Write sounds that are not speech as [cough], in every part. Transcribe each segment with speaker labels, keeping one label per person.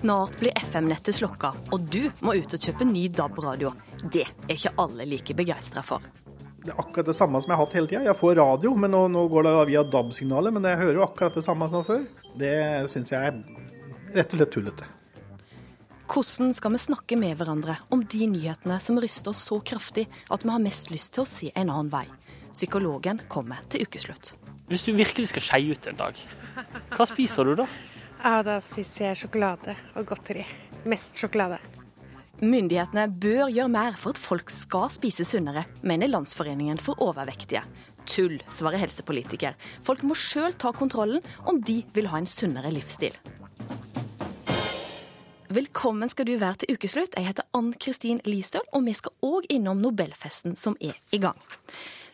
Speaker 1: Snart blir FM-nettet slokka, og du må ut og kjøpe ny DAB-radio. Det er ikke alle like begeistra for.
Speaker 2: Det er akkurat det samme som jeg har hatt hele tida. Jeg får radio, men nå, nå går det via DAB-signalet. Men jeg hører jo akkurat det samme som før. Det syns jeg er rett og slett tullete.
Speaker 1: Hvordan skal vi snakke med hverandre om de nyhetene som ryster oss så kraftig at vi har mest lyst til å se en annen vei? Psykologen kommer til ukeslutt.
Speaker 3: Hvis du virkelig skal skeie ut en dag, hva spiser du da?
Speaker 4: Ja, da spiser jeg sjokolade og godteri. Mest sjokolade.
Speaker 1: Myndighetene bør gjøre mer for at folk skal spise sunnere, mener Landsforeningen for overvektige. Tull, svarer helsepolitiker. Folk må sjøl ta kontrollen om de vil ha en sunnere livsstil. Velkommen skal du være til ukeslutt. Jeg heter Ann Kristin Listøl, og vi skal òg innom Nobelfesten som er i gang.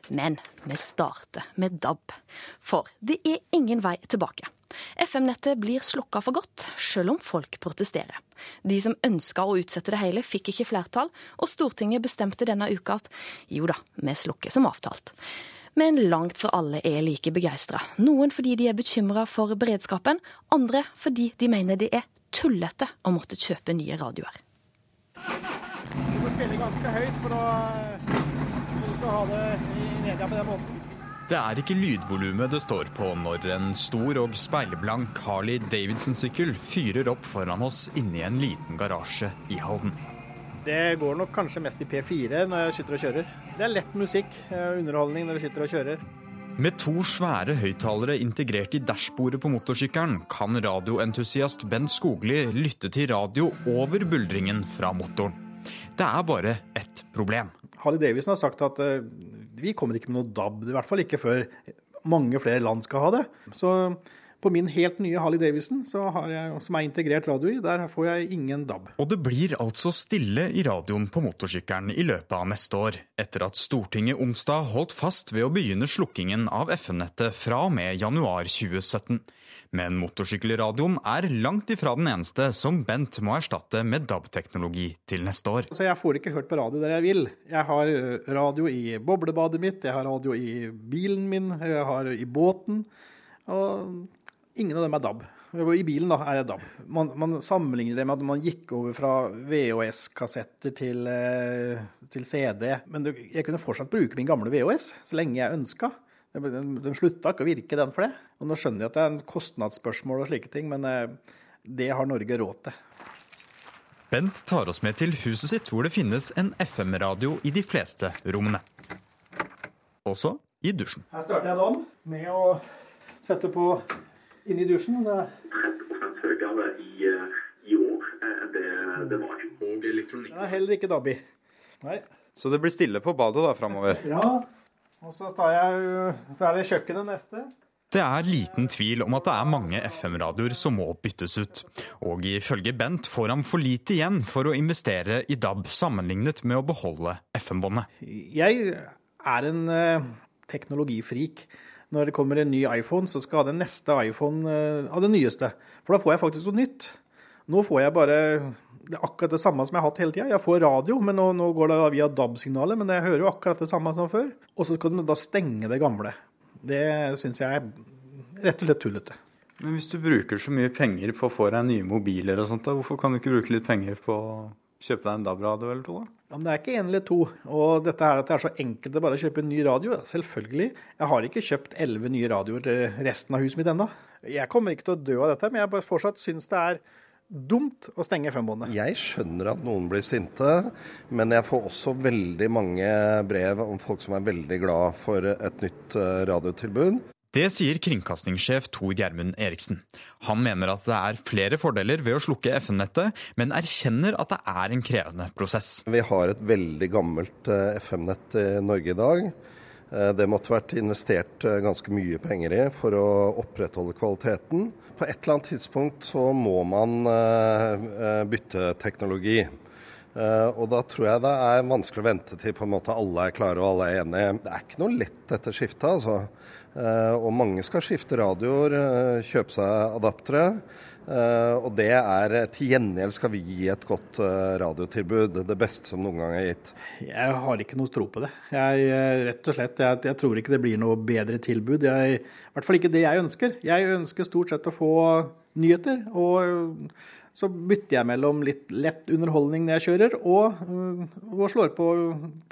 Speaker 1: Men vi starter med DAB. For det er ingen vei tilbake. FM-nettet blir slukka for godt, selv om folk protesterer. De som ønska å utsette det hele, fikk ikke flertall, og Stortinget bestemte denne uka at jo da, vi slukker som avtalt. Men langt fra alle er like begeistra. Noen fordi de er bekymra for beredskapen, andre fordi de mener det er tullete å måtte kjøpe nye radioer.
Speaker 2: Du må spille ganske høyt for å, for å ha det i media på den måten.
Speaker 5: Det er ikke lydvolumet det står på når en stor og speilblank Harley Davidson-sykkel fyrer opp foran oss inni en liten garasje i Halden.
Speaker 2: Det går nok kanskje mest i P4 når jeg sitter og kjører. Det er lett musikk, eh, underholdning når du sitter og kjører.
Speaker 5: Med to svære høyttalere integrert i dashbordet på motorsykkelen kan radioentusiast Bent Skogli lytte til radio over buldringen fra motoren. Det er bare ett problem.
Speaker 2: Harley Davidson har sagt at uh, vi kommer ikke med noe DAB, i hvert fall ikke før mange flere land skal ha det. Så på min helt nye Harley Davidson, jeg, som er integrert radio i, der får jeg ingen DAB.
Speaker 5: Og det blir altså stille i radioen på motorsykkelen i løpet av neste år, etter at Stortinget onsdag holdt fast ved å begynne slukkingen av FM-nettet fra og med januar 2017. Men motorsykkelradioen er langt ifra den eneste som Bent må erstatte med DAB-teknologi til neste år.
Speaker 2: Så jeg får ikke hørt på radio der jeg vil. Jeg har eh, radio i boblebadet mitt, jeg har radio i bilen min, jeg har i båten. Og ingen av dem er DAB. I bilen da er det DAB. Man, man sammenligner det med at man gikk over fra VHS-kassetter til, eh, til, CD. Men jeg kunne fortsatt bruke min gamle VHS så lenge jeg ønska. Den slutta ikke å virke, den for det. Og nå skjønner jeg at det er en kostnadsspørsmål og slike ting, men eh, det har Norge råd til.
Speaker 5: Bent tar oss med til huset sitt, hvor det finnes en FM-radio i de fleste rommene. Også i dusjen.
Speaker 2: Her starter jeg dagen med å sette på inn i dusjen. Det
Speaker 6: er høyere i, i år enn det det var.
Speaker 2: Og elektronikk. Den er heller ikke DAB i. Nei.
Speaker 5: Så det blir stille på badet da framover?
Speaker 2: Ja. Og så, jeg, så er det kjøkkenet neste.
Speaker 5: Det er liten tvil om at det er mange FM-radioer som må byttes ut. Og ifølge Bent får han for lite igjen for å investere i DAB sammenlignet med å beholde FM-båndet.
Speaker 2: Jeg er en uh, teknologifrik. Når det kommer en ny iPhone, så skal jeg ha den neste iPhone uh, av det nyeste. For da får jeg faktisk noe nytt. Nå får jeg bare det er akkurat det samme som jeg har hatt hele tida. Jeg får radio, men nå, nå går det via DAB-signalet. Men jeg hører jo akkurat det samme som før. Og så skal du da stenge det gamle. Det syns jeg er rett og slett tullete.
Speaker 5: Men hvis du bruker så mye penger på å få deg nye mobiler og sånt, da, hvorfor kan du ikke bruke litt penger på å kjøpe deg en DAB-radio eller to, da?
Speaker 2: Ja, men Det er ikke én eller to. Og dette her at det er så enkelt å bare kjøpe en ny radio, selvfølgelig. Jeg har ikke kjøpt elleve nye radioer til resten av huset mitt ennå. Jeg kommer ikke til å dø av dette, men jeg bare fortsatt syns det er dumt å stenge FM-båndet.
Speaker 7: Jeg skjønner at noen blir sinte, men jeg får også veldig mange brev om folk som er veldig glad for et nytt eh, radiotilbud.
Speaker 5: Det sier kringkastingssjef Tor Gjermund Eriksen. Han mener at det er flere fordeler ved å slukke FM-nettet, men erkjenner at det er en krevende prosess.
Speaker 7: Vi har et veldig gammelt eh, FM-nett i Norge i dag. Eh, det måtte vært investert ganske mye penger i for å opprettholde kvaliteten på et eller annet tidspunkt så må man uh, bytte teknologi. Og da tror jeg det er vanskelig å vente til på en måte alle er klare og alle er enige. Det er ikke noe lett dette skiftet, altså. Uh, og mange skal skifte radioer, kjøpe seg adaptere. Uh, og det er til gjengjeld skal vi gi et godt radiotilbud. Det beste som noen gang er gitt.
Speaker 2: Jeg har ikke noe tro på det. Jeg, eh, rett og slett, jeg, jeg, tror ikke det blir noe bedre tilbud. Jeg, I hvert fall ikke det jeg ønsker. Jeg ønsker stort sett å få nyheter. Og så bytter jeg mellom litt lett underholdning når jeg kjører, og, og slår på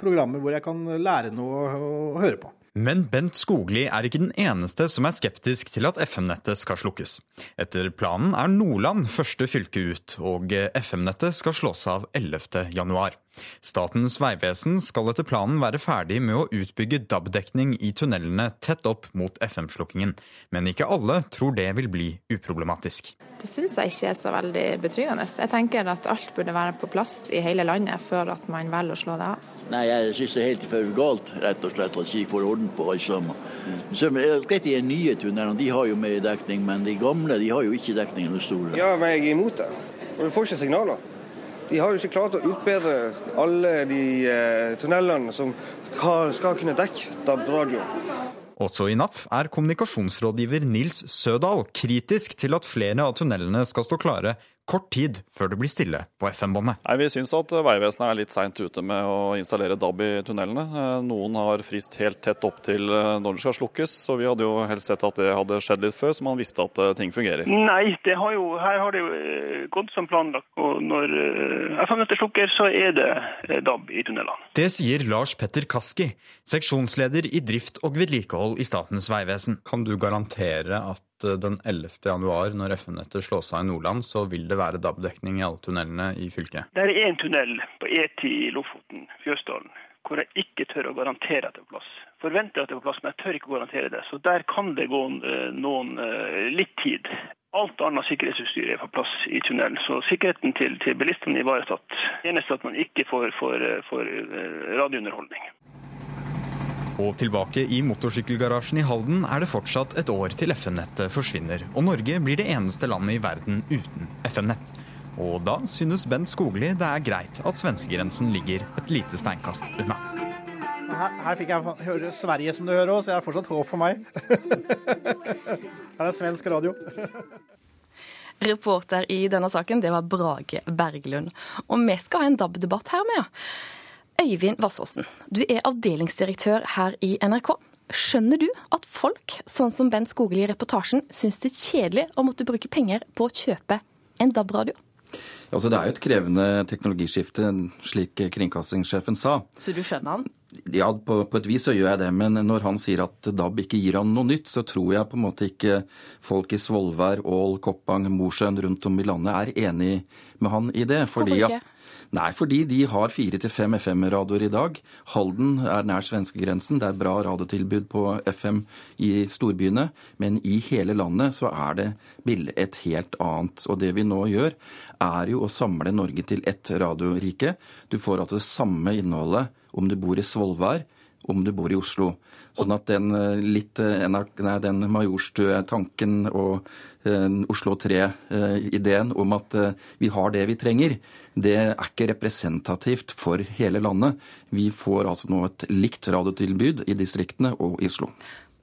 Speaker 2: programmer hvor jeg kan lære noe å høre på.
Speaker 5: Men Bent Skogli er ikke den eneste som er skeptisk til at FM-nettet skal slukkes. Etter planen er Nordland første fylke ut, og FM-nettet skal slås av 11. januar. Statens vegvesen skal etter planen være ferdig med å utbygge DAB-dekning i tunnelene tett opp mot FM-slukkingen, men ikke alle tror det vil bli uproblematisk.
Speaker 8: Det syns jeg ikke er så veldig betryggende. Jeg tenker at alt burde være på plass i hele landet før at man velger å slå det av.
Speaker 9: Nei, jeg syns det er helt for galt, rett og slett, at vi får orden på alt sammen. er greit, De nye tunnelene de har jo mer dekning, men de gamle de har jo ikke dekning noe store.
Speaker 10: Ja, men jeg er imot det. Og du får ikke signaler. De har jo ikke klart å utbedre alle de eh, tunnelene som skal, skal kunne dekke DAB-radio.
Speaker 5: Også i NAF er kommunikasjonsrådgiver Nils Sødal kritisk til at flere av tunnelene skal stå klare kort tid før det blir stille på FM-båndet.
Speaker 11: Nei, Vi syns at Vegvesenet er litt seint ute med å installere DAB i tunnelene. Eh, noen har frist helt tett opp til eh, når det skal slukkes, så vi hadde jo helst sett at det hadde skjedd litt før, så man visste at ting fungerer.
Speaker 12: Nei, har jo, her har det jo gått som planlagt. Og når FM-nettet slukker, så er det DAB i tunnelene.
Speaker 5: Det sier Lars Petter Kaski, seksjonsleder i drift og vedlikehold i Statens vegvesen. Kan du garantere at den 11. januar, når FM-nettet slås seg i Nordland, så vil det være DAB-dekning i alle tunnelene i fylket?
Speaker 12: Det er en tunnel på E10 i Lofoten, Fjøsdalen, hvor jeg ikke tør å garantere at det er plass. Forventer at det er plass, men jeg tør ikke å garantere det. Så der kan det gå noen litt tid. Alt annet sikkerhetsutstyr er på plass i tunnelen, så sikkerheten til, til bilistene er ivaretatt. Eneste at man ikke får, får, får radiounderholdning.
Speaker 5: Og tilbake i motorsykkelgarasjen i Halden er det fortsatt et år til FM-nettet forsvinner, og Norge blir det eneste landet i verden uten FM-nett. Og da synes Bent Skogli det er greit at svenskegrensen ligger et lite steinkast unna.
Speaker 2: Her, her fikk jeg høre Sverige, som du hører òg, så jeg har fortsatt håp for meg. [laughs] Her er svensk radio.
Speaker 1: Reporter i denne saken, det var Brage Berglund. Og vi skal ha en DAB-debatt her med. Øyvind Vassåsen, du er avdelingsdirektør her i NRK. Skjønner du at folk, sånn som Bent Skogli i reportasjen, syns det er kjedelig å måtte bruke penger på å kjøpe en DAB-radio?
Speaker 13: Altså, det er jo et krevende teknologiskifte, slik kringkastingssjefen sa.
Speaker 1: Så du skjønner han?
Speaker 13: Ja, på, på, et vis så gjør jeg det. Men når han sier at DAB ikke gir han noe nytt, så tror jeg på en måte ikke folk i Svolvær, Ål, Koppang, Mosjøen rundt om i landet er enig med han i det.
Speaker 1: Fordi Hvorfor ikke?
Speaker 13: Nei, fordi de har fire til fem FM-radioer i dag. Halden er nær svenskegrensen. Det er bra radiotilbud på FM i storbyene. Men i hele landet så er det et helt annet. Og det vi nå gjør, er jo å samle Norge til ett radiorike. Du får altså det samme innholdet om du bor i Svolvær, om du bor i Oslo. Sånn at den eh, litt eh, nei, den Majorstø-tanken og eh, Oslo 3-ideen eh, om at vi har det vi trenger, det er ikke representativt for hele landet. Vi får altså nå et likt radiotilbud i distriktene og i Oslo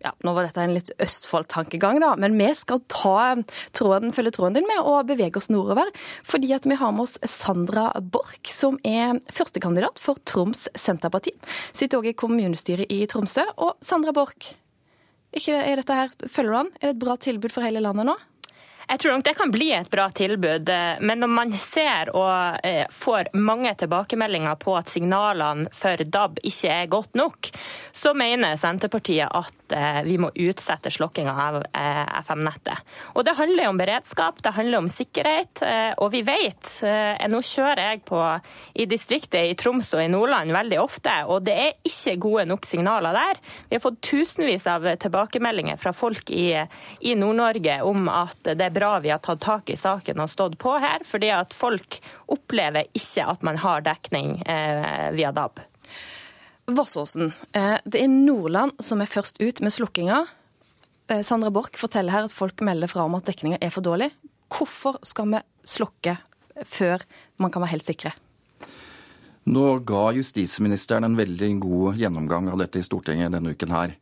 Speaker 1: ja, nå var dette en litt Østfold-tankegang, da, men vi skal ta tråden, følge tråden din med og bevege oss nordover. Fordi at vi har med oss Sandra Borch, som er førstekandidat for Troms Senterparti. Sitter òg i kommunestyret i Tromsø. Og Sandra Borch, er følger du an? Er det et bra tilbud for hele landet nå?
Speaker 14: Jeg tror nok det kan bli et bra tilbud, men når man ser og eh, får mange tilbakemeldinger på at signalene for DAB ikke er godt nok, så mener Senterpartiet at eh, vi må utsette slokkinga av eh, FM-nettet. Og Det handler om beredskap, det handler om sikkerhet. Og vi vet, nå kjører jeg på i distriktet i Troms og i Nordland veldig ofte, og det er ikke gode nok signaler der. Vi har fått tusenvis av tilbakemeldinger fra folk i, i Nord-Norge om at det er bra vi har tatt tak i saken og stått på her, fordi at folk opplever ikke at man har dekning eh, via DAB.
Speaker 1: Vassåsen, eh, det er Nordland som er først ut med slukkinga. Eh, Sandra Borch forteller her at folk melder fra om at dekninga er for dårlig. Hvorfor skal vi slukke før man kan være helt sikre?
Speaker 13: Nå ga justisministeren en veldig god gjennomgang av dette i Stortinget denne uken her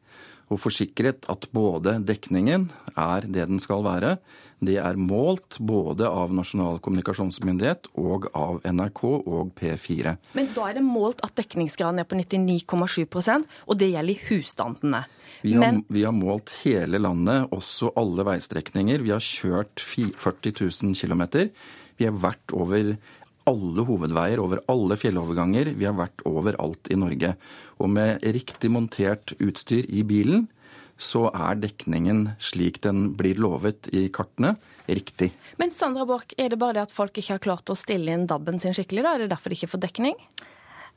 Speaker 13: og forsikret at både dekningen er det den skal være, det er målt både av Nasjonal kommunikasjonsmyndighet og av NRK og P4.
Speaker 1: Men da er det målt at dekningsgraden er på 99,7% og det gjelder i husstandene.
Speaker 13: Vi har, Men... vi har, målt hele landet, også alle veistrekninger. Vi har kjørt 40 000 km. Vi har vært over alle hovedveier, over alle fjelloverganger. Vi har vært overalt i Norge. Og med riktig montert utstyr i bilen, så er dekningen slik den blir lovet i kartene, riktig.
Speaker 1: Men Sandra Borch, er det bare det at folk ikke har klart å stille inn DAB-en sin skikkelig? da? Er det derfor de ikke får dekning?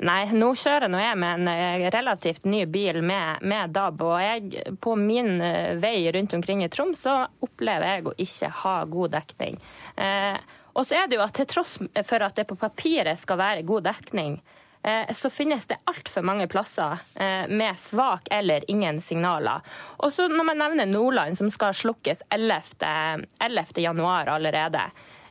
Speaker 14: Nei, nå kjører nå jeg med en eh, relativt ny bil med, med DAB. Og jeg, på min eh, vei rundt omkring i Troms så opplever jeg å ikke ha god dekning. Eh, og så er det jo at til tross for at det på papiret skal være god dekning, så finnes det altfor mange plasser eh, med svak eller ingen signaler. Og så når man nevner Nordland, som skal slukkes 11. 11. januar allerede.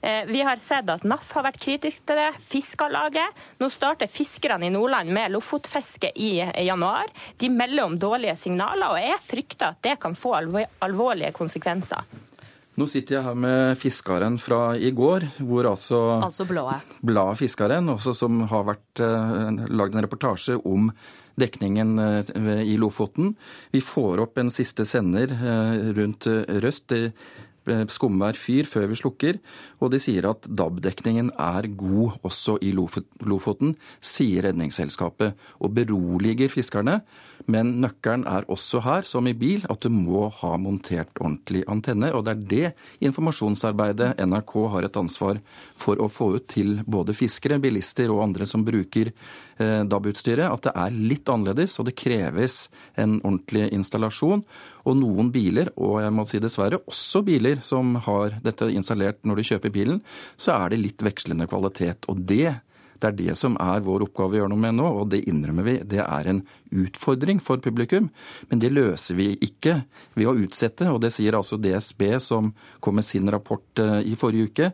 Speaker 14: Eh, vi har sett at NAF har vært kritisk til det. Fiskarlaget. Nå starter fiskerne i Nordland med lofotfiske i januar. De melder om dårlige signaler, og jeg frykter at det kan få alvorlige konsekvenser.
Speaker 13: Nå sitter jeg her med fiskeren fra i går, hvor altså
Speaker 1: Altså bladet?
Speaker 13: Fiskaren, også som har vært eh, lagd en reportasje om dekningen eh, i Lofoten. Vi får opp en siste sender eh, rundt Røst. Eh, skumvær fyr før vi slukker, og de sier at DAB-dekningen er god også i Lofoten, sier Redningsselskapet, og beroliger fiskerne. Men nøkkelen er også her, som i bil, at du må ha montert ordentlig antenne. Og det er det informasjonsarbeidet NRK har et ansvar for å få ut til både fiskere, bilister og andre som bruker eh, DAB-utstyret, at det er litt annerledes, og det kreves en ordentlig installasjon. Og noen biler, og jeg må si dessverre også biler som har dette installert når de kjøper bilen, så er det litt vekslende kvalitet. Og det, det er det som er vår oppgave å gjøre noe med nå, og det innrømmer vi. Det er en utfordring for publikum, men det løser vi ikke ved å utsette. Og det sier altså DSB, som kom med sin rapport eh, i forrige uke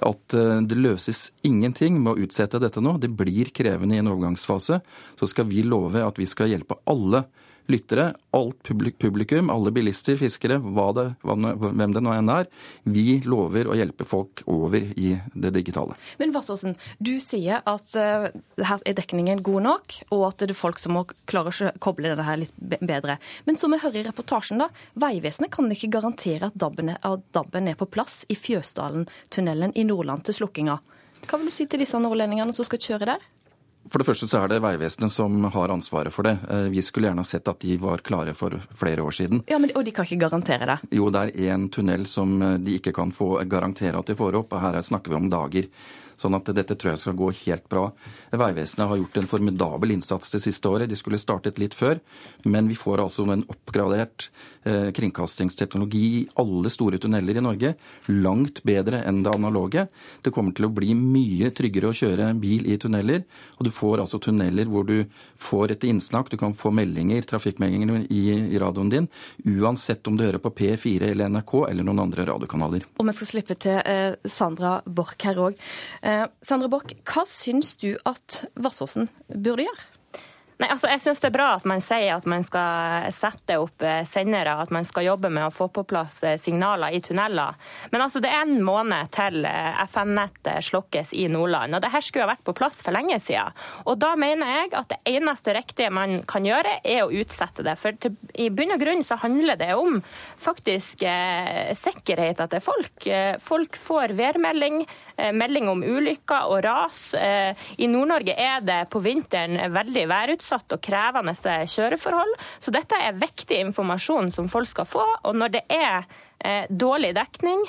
Speaker 13: at eh, det løses ingenting med å utsette dette nå. Det blir krevende i en overgangsfase. Så skal vi love at vi skal hjelpe alle lyttere, alt publikum, alle bilister, fiskere, det, hvem det nå enn er. Vi lover å hjelpe folk over i det digitale.
Speaker 1: Men Vassåsen, du sier at uh, her er dekningen god nok, og at det er folk som må klare å koble det her litt bedre. Men som vi hører i reportasjen, da, Vegvesenet kan ikke garantere at DAB-en er, er på plass i Fjøsdalen-tunnelen i Nordland til slukkinga. Hva vil du si til disse nordlendingene som skal kjøre der?
Speaker 13: For det første så er det Vegvesenet som har ansvaret for det. Eh, vi skulle gjerne ha sett at de var klare for flere år siden.
Speaker 1: Ja, men, Og de kan ikke garantere det?
Speaker 13: Jo, det er én tunnel som eh, de ikke kan få garantere at de får opp. og Her snakker vi om dager. Sånn at dette tror jeg skal gå helt bra. Vegvesenet har gjort en formidabel innsats det siste året. De skulle startet litt før, men vi får altså en oppgradert eh, kringkastingsteknologi i alle store tunneler i Norge. Langt bedre enn det analoge. Det kommer til å bli mye tryggere å kjøre bil i tunneler. Og du får altså tunneler hvor du får et innsnakk, du kan få meldinger, trafikkmeldinger i, radioen din, uansett om du hører på P4 eller NRK eller noen andre radiokanaler.
Speaker 1: Og vi skal slippe til eh, Sandra Borch her òg. Eh, Sandra Bock, hva syns du at Vassåsen burde gjøre?
Speaker 14: Nei, altså jeg synes Det er bra at man sier at man skal sette opp eh, sendere, at man skal jobbe med å få på plass eh, signaler i tunneler. Men altså det er en måned til eh, FM-nettet slokkes i Nordland. og det her skulle ha vært på plass for lenge siden. Og Da mener jeg at det eneste riktige man kan gjøre, er å utsette det. For til, i bunn og grunn så handler det om faktisk eh, sikkerheten til folk. Folk får værmelding, eh, melding om ulykker og ras. Eh, I Nord-Norge er det på vinteren veldig værutsatt utsatt og krevende kjøreforhold. Så dette er viktig informasjon som folk skal få. Og når det er eh, dårlig dekning,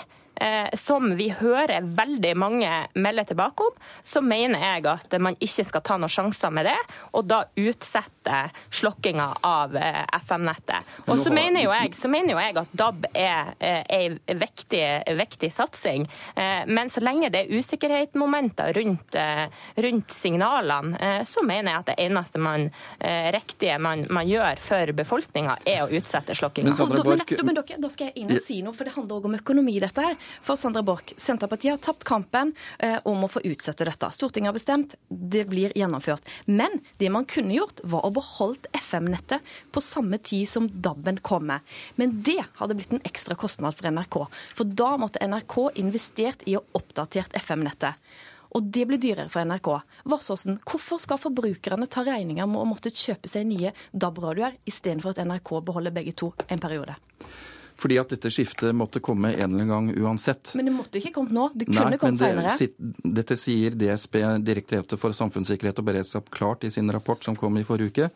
Speaker 14: som vi hører veldig mange melde tilbake om, så mener jeg at man ikke skal ta noen sjanser med det, og da utsette slokkinga av eh, FM-nettet. Og så mener, jeg, så mener jo jeg at DAB er ei eh, viktig, viktig, satsing, men så lenge det er usikkerhetsmomenter rundt, rundt, signalene, så mener jeg at det eneste man, riktige man, man gjør for befolkninga, er å utsette slokkinga.
Speaker 1: Men, men, men, da skal jeg inn og si noe, for det handler òg om økonomi, dette her. For Sandra Borch, Senterpartiet har tapt kampen eh, om å få utsette dette. Stortinget har bestemt, det blir gjennomført. Men det man kunne gjort, var å beholdt FM-nettet på samme tid som DAB-en kommer. Men det hadde blitt en ekstra kostnad for NRK. For da måtte NRK investert i å oppdatert FM-nettet. Og det blir dyrere for NRK. Vassåsen, hvorfor skal forbrukerne ta regninga med å måtte kjøpe seg nye DAB-radioer, istedenfor at NRK beholder begge to en periode?
Speaker 13: Fordi at dette skiftet måtte komme en eller annen gang uansett.
Speaker 1: Men det måtte ikke kommet nå. Det kunne kommet senere.
Speaker 13: Det, dette sier DSB, Direktoratet for samfunnssikkerhet og beredskap, klart i sin rapport som kom i forrige uke.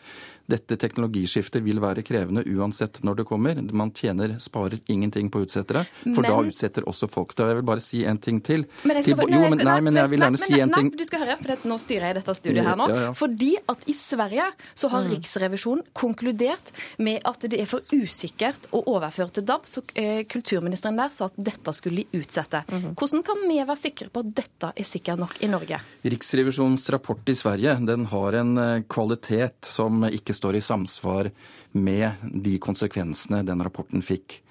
Speaker 13: Dette teknologiskiftet vil være krevende uansett når det kommer. Man tjener, sparer ingenting på utsettere, for men... da utsetter også folk det. Jeg vil bare si en ting til.
Speaker 1: Men jeg, skal,
Speaker 13: jo, men, nei, men jeg vil gjerne si en ting.
Speaker 1: Du skal høre, for nå styrer jeg dette studiet her nå. Ja, ja. Fordi at i Sverige så har. Riksrevisjonen konkludert med at det er for usikkert å overføre til DAB, så eh, kulturministeren der sa at dette skulle de utsette. Mm. Hvordan kan vi være sikre på at dette er sikkert nok i Norge?
Speaker 13: Riksrevisjonens rapport i Sverige den har en eh, kvalitet som ikke står i samsvar med de konsekvensene den rapporten fikk.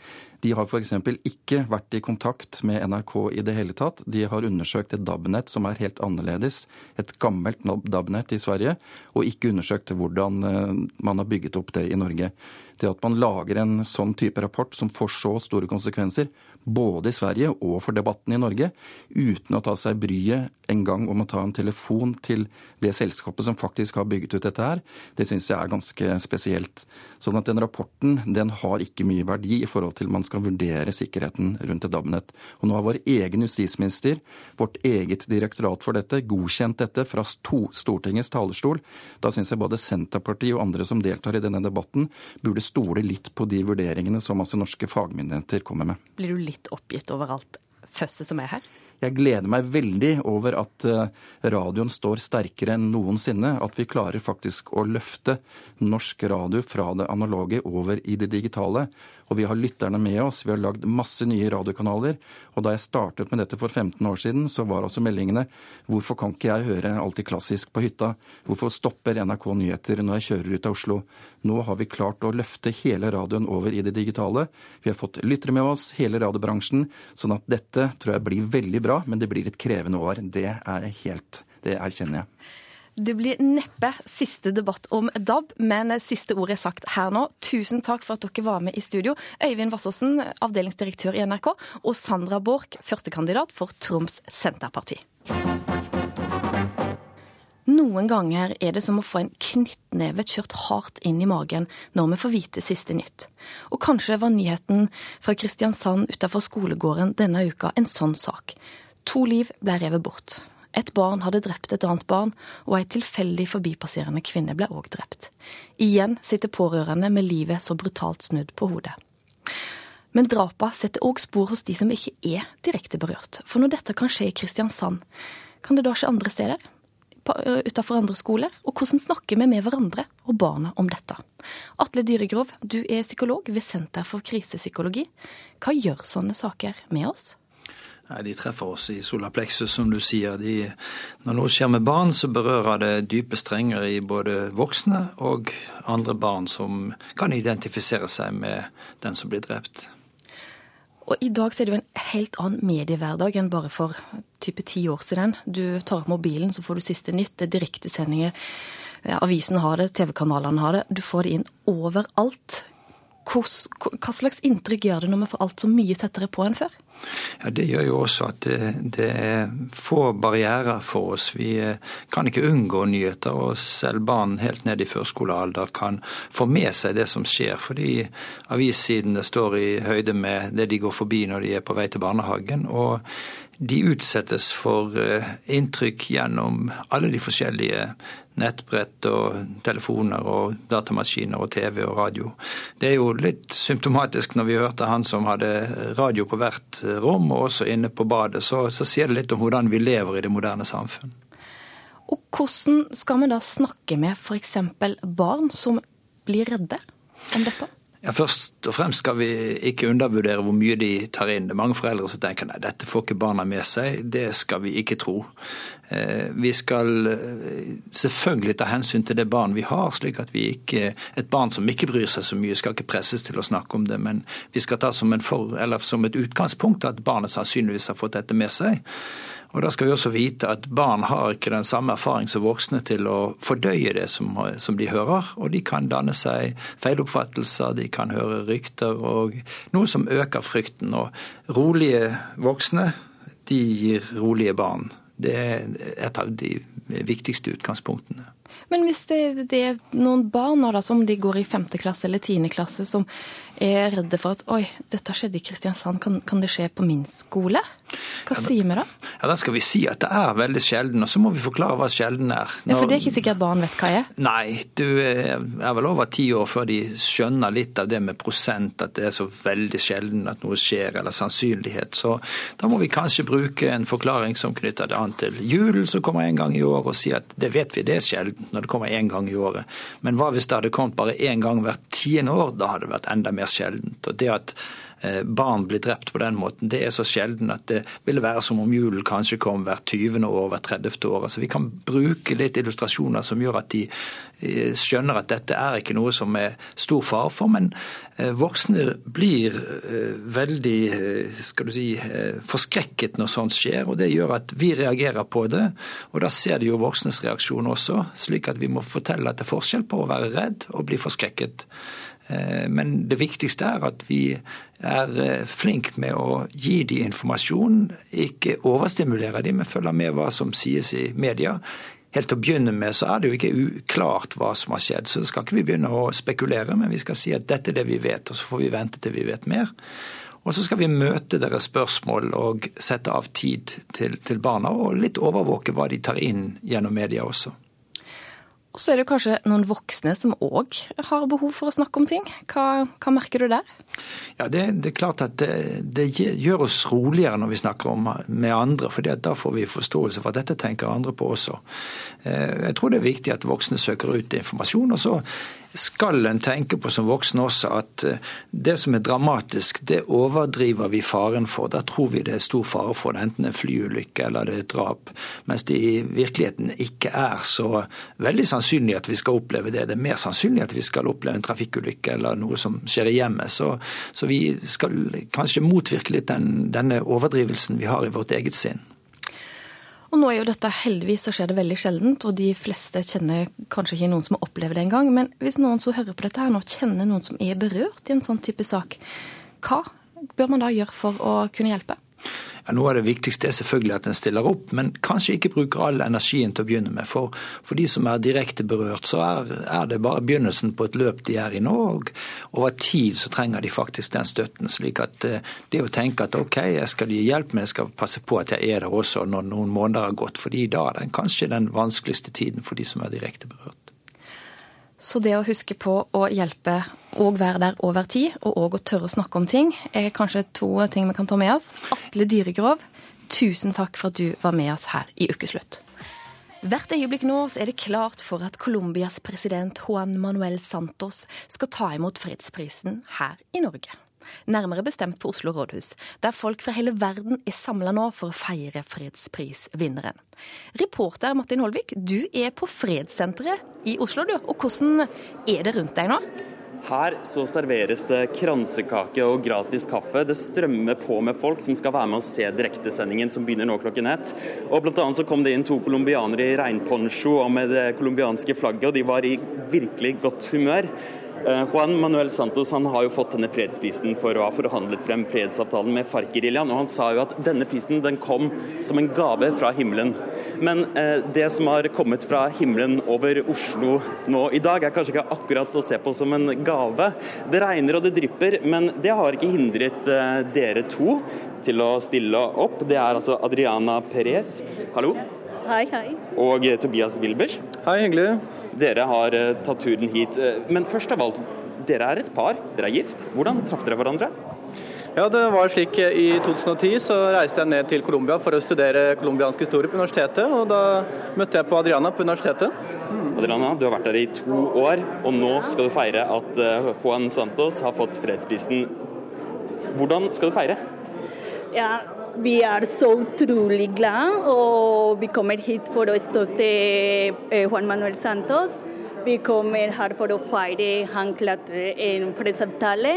Speaker 13: De har f.eks. ikke vært i kontakt med NRK i det hele tatt. De har undersøkt et DAB-nett som er helt annerledes, et gammelt DAB-nett i Sverige, og ikke undersøkt hvordan eh, man har bygget opp det i Norge. Det at man lager en sånn type rapport som får så store konsekvenser, både i Sverige og for debatten i Norge, uten å ta seg bryet en gang om å ta en telefon til det selskapet som faktisk har bygget ut dette her, det syns jeg er ganske spesielt. Sånn at den rapporten den har ikke mye verdi i forhold til man skal vurdere sikkerheten rundt et DAB-nett. Og nå har vår egen justisminister, vårt eget direktorat for dette, godkjent dette fra Stortingets talerstol. Da syns jeg både Senterpartiet og andre som deltar i denne debatten, burde stole litt på de vurderingene som altså norske fagmyndigheter kommer med.
Speaker 1: Blir du litt oppgitt over alt føsset som er her?
Speaker 13: Jeg gleder meg veldig over at eh, radioen står sterkere enn noensinne. At vi klarer faktisk å løfte norsk radio fra det analoge over i det digitale. Og vi har lytterne med oss. Vi har lagd masse nye radiokanaler. Og da jeg startet med dette for 15 år siden, så var altså meldingene hvorfor kan ikke jeg høre alltid klassisk på hytta? Hvorfor stopper NRK Nyheter når jeg kjører ut av Oslo? Nå har vi klart å løfte hele radioen over i det digitale. Vi har fått lyttere med oss, hele radiobransjen. Sånn at dette tror jeg blir veldig bra, men det blir et krevende år. Det er helt Det erkjenner jeg.
Speaker 1: Det blir neppe siste debatt om DAB, men siste ord er sagt her nå. Tusen takk for at dere var med i studio. Øyvind Vassåsen, avdelingsdirektør i NRK, og Sandra Borch, førstekandidat for Troms Senterparti. Noen ganger er det som å få en knyttneve kjørt hardt inn i magen når vi får vite siste nytt. Og kanskje var nyheten fra Kristiansand utenfor skolegården denne uka en sånn sak. To liv ble revet bort. Et barn hadde drept et annet barn, og ei tilfeldig forbipasserende kvinne ble òg drept. Igjen sitter pårørende med livet så brutalt snudd på hodet. Men drapa setter òg spor hos de som ikke er direkte berørt. For når dette kan skje i Kristiansand, kan det da skje andre steder? Utenfor andre skoler? Og hvordan snakker vi med hverandre og barna om dette? Atle Dyregrov, du er psykolog ved Senter for krisepsykologi. Hva gjør sånne saker med oss?
Speaker 15: Nei, De treffer oss i solapleksus, som du sier. De, når noe skjer med barn, så berører det dype strenger i både voksne og andre barn som kan identifisere seg med den som blir drept.
Speaker 1: Og I dag så er det jo en helt annen mediehverdag enn bare for type ti år siden. Du tar opp mobilen, så får du siste nytt. Det er direktesendinger. Avisen har det, TV-kanalene har det. Du får det inn overalt. Hva slags inntrykk gjør det når vi får alt så mye tettere på enn før?
Speaker 15: Ja, Det gjør jo også at det, det, er få barrierer for oss. Vi eh, kan ikke unngå nyheter, og selv barn helt ned i førskolealder kan få med seg det som skjer, fordi avissidene står i høyde med det de går forbi når de er på vei til barnehagen. og de utsettes for eh, inntrykk gjennom alle de forskjellige nettbrett og telefoner og datamaskiner og TV og radio. Det er jo litt symptomatisk når vi hørte han som hadde radio på hvert rom, og også inne på badet, så, så sier det litt om hvordan vi lever i det moderne samfunn.
Speaker 1: Og hvordan skal vi da snakke med f.eks. barn som blir redde om dette?
Speaker 15: Ja, Først og fremst skal vi ikke undervurdere hvor mye de tar inn. Det er mange foreldre som tenker nei, dette får ikke barna med seg. Det skal vi ikke tro. Eh, vi skal eh, selvfølgelig ta hensyn til det barn vi har, slik at vi ikke Et barn som ikke bryr seg så mye, skal ikke presses til å snakke om det, men vi skal ta som, for, som et utgangspunkt at barnet sannsynligvis har fått dette med seg. Og Da skal vi også vite at barn har ikke den samme erfaring som voksne til å fordøye det som, som de hører. Og de kan danne seg feiloppfattelser, de kan høre rykter, og noe som øker frykten. Og rolige voksne, de gir rolige barn. Det er et av de viktigste utgangspunktene.
Speaker 1: Men hvis det, det er noen barn da, som de går i 5. klasse eller tiende klasse, som er redde for at oi, dette skjedde i Kristiansand, kan, kan det skje på min skole? Hva ja, sier vi da?
Speaker 15: Ja, Da skal vi si at det er veldig sjelden, og så må vi forklare hva sjelden er.
Speaker 1: Når... Ja, For det er ikke sikkert barn vet hva er?
Speaker 15: Nei, du er vel over ti år før de skjønner litt av det med prosent, at det er så veldig sjelden at noe skjer, eller sannsynlighet. Så da må vi kanskje bruke en forklaring som knytter det an til julen som kommer en gang i år, og si at det vet vi, det er sjelden når det kommer én gang i året. Men hva hvis det hadde kommet bare én gang hvert tiende år? Da hadde det vært enda mer sjeldent. Og det at barn blir drept på den måten, det er så sjelden at det ville være som om julen kanskje kom hvert 20. år, hvert 30. år. Altså Vi kan bruke litt illustrasjoner som gjør at de eh, skjønner at dette er ikke noe som er stor fare for. Men eh, voksne blir veldig skal du si, forskrekket når sånt skjer, og det gjør at vi reagerer på det. Og da ser de jo voksnes reaksjon også, slik at vi må fortelle at det er forskjell på å være redd og bli forskrekket. Eh, men det viktigste er at vi er eh, flinke med å gi de informasjon, ikke overstimulere de, men følge med hva som sies i media. Helt til å begynne med så er det jo ikke uklart hva som har skjedd, så skal ikke vi begynne å spekulere, men vi skal si at dette er det vi vet, og så får vi vente til vi vet mer. Og så skal vi møte deres spørsmål og sette av tid til, til barna, og litt overvåke hva de tar inn gjennom media også.
Speaker 1: Og så er det kanskje noen voksne som òg har behov for å snakke om ting. Hva, hva merker du der?
Speaker 15: Ja, det, det, er klart at det, det, gjør oss roligere når vi snakker om, med andre, for da får vi forståelse for at dette tenker andre på også. Eh, jeg tror det er viktig at voksne søker ut informasjon. og så skal en tenke på som voksen også at eh, det som er dramatisk, det overdriver vi faren for. Da tror vi det er stor fare for det, enten en flyulykke eller det er drap. Mens det i virkeligheten ikke er så veldig sannsynlig at vi skal oppleve det. Det er mer sannsynlig at vi skal oppleve en trafikkulykke eller noe som skjer i hjemmet. Så, så vi skal kanskje motvirke litt den, denne overdrivelsen vi har i vårt eget sinn.
Speaker 1: Og nå er jo dette heldigvis så skjer det veldig sjeldent, og de fleste kjenner kanskje ikke noen som har opplevd det engang. Men hvis noen som hører på dette her nå kjenner noen som er berørt i en sånn type sak, hva bør man da gjøre for å kunne hjelpe?
Speaker 15: Ja, noe av det viktigste er selvfølgelig at en stiller opp, men kanskje ikke bruker all energien til å begynne med. For, for de som er direkte berørt, så er, er, det bare begynnelsen på et løp de er i nå. Og over tid så trenger de faktisk den støtten. slik at eh, det å tenke at OK, jeg skal gi hjelp, men jeg skal passe på at jeg er der også når noen måneder har gått. fordi da er det kanskje den vanskeligste tiden for de som er direkte berørt.
Speaker 1: Så det å huske på å hjelpe og være der over tid, og òg å tørre å snakke om ting, er kanskje to ting vi kan ta med oss. Atle Dyregrov, tusen takk for at du var med oss her i Ukeslutt. Hvert øyeblikk nå er det klart for at Colombias president Juan Manuel Santos skal ta imot fredsprisen her i Norge nærmere bestemt på Oslo rådhus, der folk fra hele verden er samla nå for å feire fredsprisvinneren. Reporter Martin Holvik, du er på Fredssenteret i Oslo, du. Og hvordan er det rundt deg nå?
Speaker 16: Her så serveres det kransekake og gratis kaffe. Det strømmer på med folk som skal være med og se direktesendingen som begynner nå klokken ett. Og blant annet så kom det inn to colombianere i regnponcho og med det colombianske flagget, og de var i virkelig godt humør. Eh, Juan Manuel Santos han har jo fått denne fredsprisen for å ha forhandlet frem fredsavtalen med FARC-geriljaen. og Han sa jo at denne prisen den kom som en gave fra himmelen. Men eh, det som har kommet fra himmelen over Oslo nå i dag, er kanskje ikke akkurat å se på som en gave. Det regner og det drypper, men det har ikke hindret eh, dere to til å stille opp. Det er altså Adriana Perez. Hallo.
Speaker 17: Hei, hei.
Speaker 16: Og Tobias Wilbers.
Speaker 18: Hei, hyggelig.
Speaker 16: Dere har uh, tatt turen hit. Uh, men først av alt, dere er et par. Dere er gift. Hvordan traff dere hverandre?
Speaker 18: Ja, det var slik eh, I 2010 så reiste jeg ned til Colombia for å studere colombiansk historie på universitetet. og Da møtte jeg på Adriana på universitetet.
Speaker 16: Mm. Adriana, du har vært der i to år, og nå skal du feire at Juan Santos har fått fredsprisen. Hvordan skal du feire?
Speaker 17: Ja, vi er så utrolig glad, og vi kommer hit for å støtte eh, Juan Manuel Santos. Vi kommer her for å feire han klarte en fredsavtale.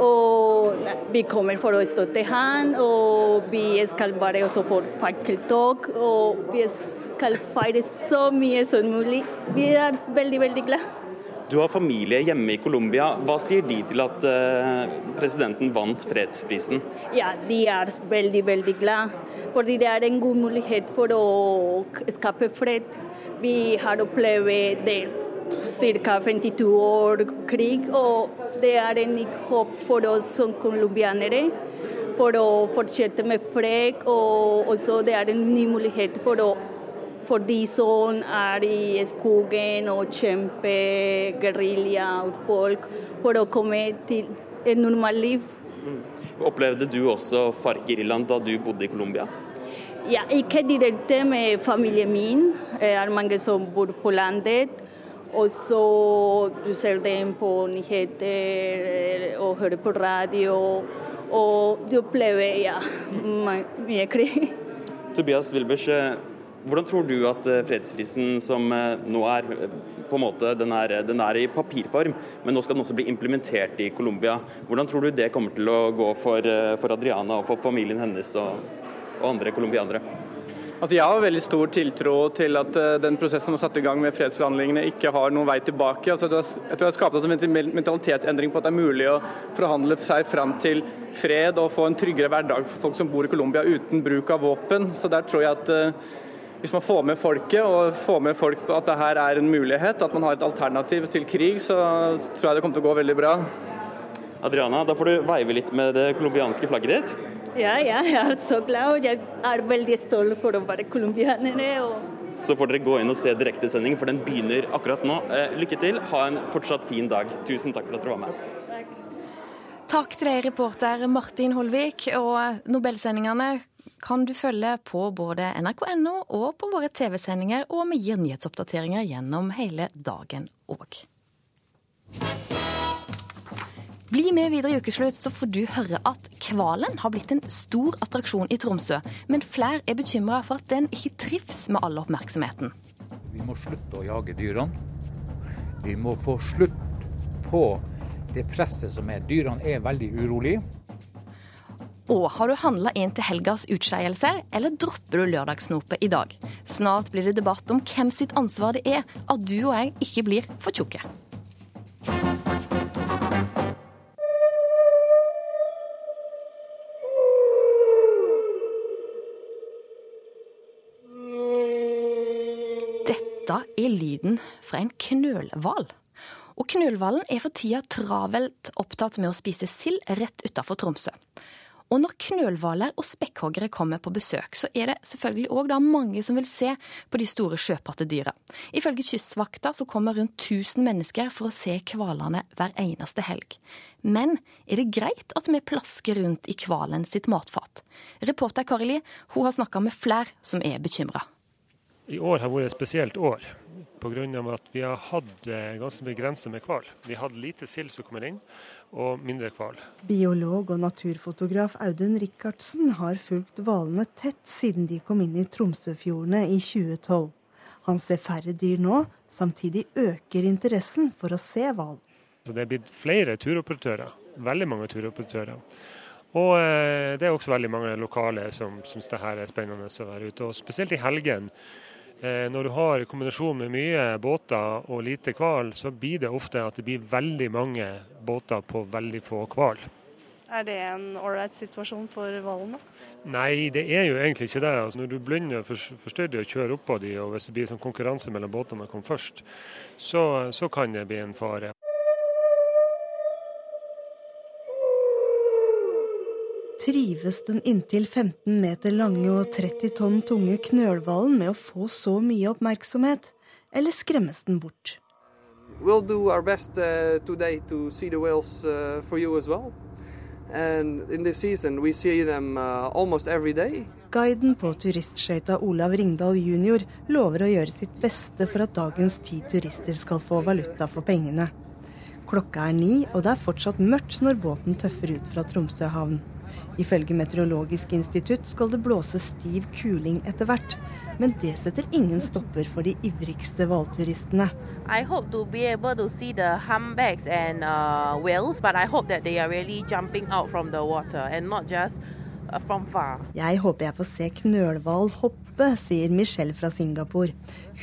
Speaker 17: Og vi kommer for å støtte han, og vi skal være også for fakkeltog. Og vi skal feire så mye som mulig. Vi er veldig, veldig glad.
Speaker 16: Du har familie hjemme i Colombia. Hva sier de til at eh, presidenten vant fredsprisen?
Speaker 17: Ja, de er veldig, veldig glad. Fordi det er en god mulighet for å skape fred. Vi har opplevd det ca. 52 år krig, og det er en håp for oss som colombianere for å fortsette med fred. Og også det er en ny mulighet for, å, for de som er i skogen og kjemper gerilja og folk, for å komme til et normalt liv.
Speaker 16: Opplevde du også FARC-geriljaen da du bodde i Colombia?
Speaker 17: Ja, ikke direkte med familien min. Det er mange som bor på landet. Og så du ser dem på nyheter og hører på radio. Og du opplever ja, [laughs] mye krig.
Speaker 16: Tobias Wilbers, eh, hvordan tror du at eh, fredsprisen som eh, nå er på en måte, den er, den er, i papirform, men nå skal den også bli implementert i Colombia. Hvordan tror du det kommer til å gå for, for Adriana og for familien hennes og, og andre colombianere?
Speaker 18: Altså jeg har veldig stor tiltro til at den prosessen som er satt i gang med fredsforhandlingene, ikke har noen vei tilbake. Altså jeg tror det har skapt en mentalitetsendring på at det er mulig å forhandle seg fram til fred og få en tryggere hverdag for folk som bor i Colombia uten bruk av våpen. Så der tror jeg at hvis man får med folket og får med folk på at det her er en mulighet, at man har et alternativ til krig, så tror jeg det kommer til å gå veldig bra.
Speaker 16: Adriana, da får du veive litt med det colombianske flagget ditt.
Speaker 17: Ja, ja, jeg er så glad og jeg er veldig stolt for å være colombianere. Og...
Speaker 16: Så får dere gå inn og se direktesending, for den begynner akkurat nå. Lykke til, ha en fortsatt fin dag. Tusen takk for at dere var med.
Speaker 1: Takk til deg, reporter Martin Holvik. Og Nobelsendingene kan du følge på både nrk.no og på våre TV-sendinger, og vi gir nyhetsoppdateringer gjennom hele dagen òg. Bli med videre i Ukeslutt, så får du høre at hvalen har blitt en stor attraksjon i Tromsø. Men flere er bekymra for at den ikke trives med all oppmerksomheten.
Speaker 19: Vi må slutte å jage dyrene. Vi må få slutt på det presset som er. Dyrene er veldig urolige.
Speaker 1: Og har du handla inn til helgas utskeielser, eller dropper du lørdagssnopet i dag? Snart blir det debatt om hvem sitt ansvar det er at du og jeg ikke blir for tjukke. Dette er lyden fra en knølhval. Og knølhvalen er for tida travelt opptatt med å spise sild rett utafor Tromsø. Og når knølhvaler og spekkhoggere kommer på besøk, så er det selvfølgelig òg mange som vil se på de store sjøpattedyra. Ifølge Kystvakta så kommer rundt 1000 mennesker for å se hvalene hver eneste helg. Men er det greit at vi plasker rundt i hvalen sitt matfat? Reporter Kari Li hun har snakka med flere som er bekymra.
Speaker 20: I år har vært et spesielt år pga. at vi har hatt ganske begrenset med hval. Vi hadde lite sild som kommer inn, og mindre hval.
Speaker 21: Biolog og naturfotograf Audun Rikardsen har fulgt hvalene tett siden de kom inn i Tromsøfjordene i 2012. Han ser færre dyr nå, samtidig øker interessen for å se hval.
Speaker 20: Det er blitt flere turoperatører, veldig mange turoperatører. Og det er også veldig mange lokale som syns det her er spennende å være ute. Og spesielt i helgen når du har kombinasjon med mye båter og lite hval, så blir det ofte at det blir veldig mange båter på veldig få hval.
Speaker 22: Er det en ålreit situasjon for hvalen?
Speaker 20: Nei, det er jo egentlig ikke det. Altså, når du blunder og forstyrrer og kjører oppå de, og hvis det blir sånn konkurranse mellom båtene som kommer først, så, så kan det bli en fare.
Speaker 21: Trives den inntil 15 meter lange og 30 tonn tunge knølhvalen med å få så mye oppmerksomhet, eller skremmes den bort?
Speaker 23: We'll do our best uh, today to see the whales uh, for you as well. And in this season we see them uh, almost every day.
Speaker 21: Guiden på turistskøyta Olav Ringdal jr. lover å gjøre sitt beste for at dagens ti turister skal få valuta for pengene. Klokka er ni, og det er fortsatt mørkt når båten tøffer ut fra Tromsø havn. Ifølge Meteorologisk institutt skal det blåse stiv kuling etter hvert. Men det setter ingen stopper for de ivrigste hvalturistene.
Speaker 24: I hope to be able to see the humpbacks and uh, whales, but I hope that they are really jumping out from the water and not just uh, from far.
Speaker 21: Jeg håper jeg får se knølhval hoppe sier Michelle fra Singapore.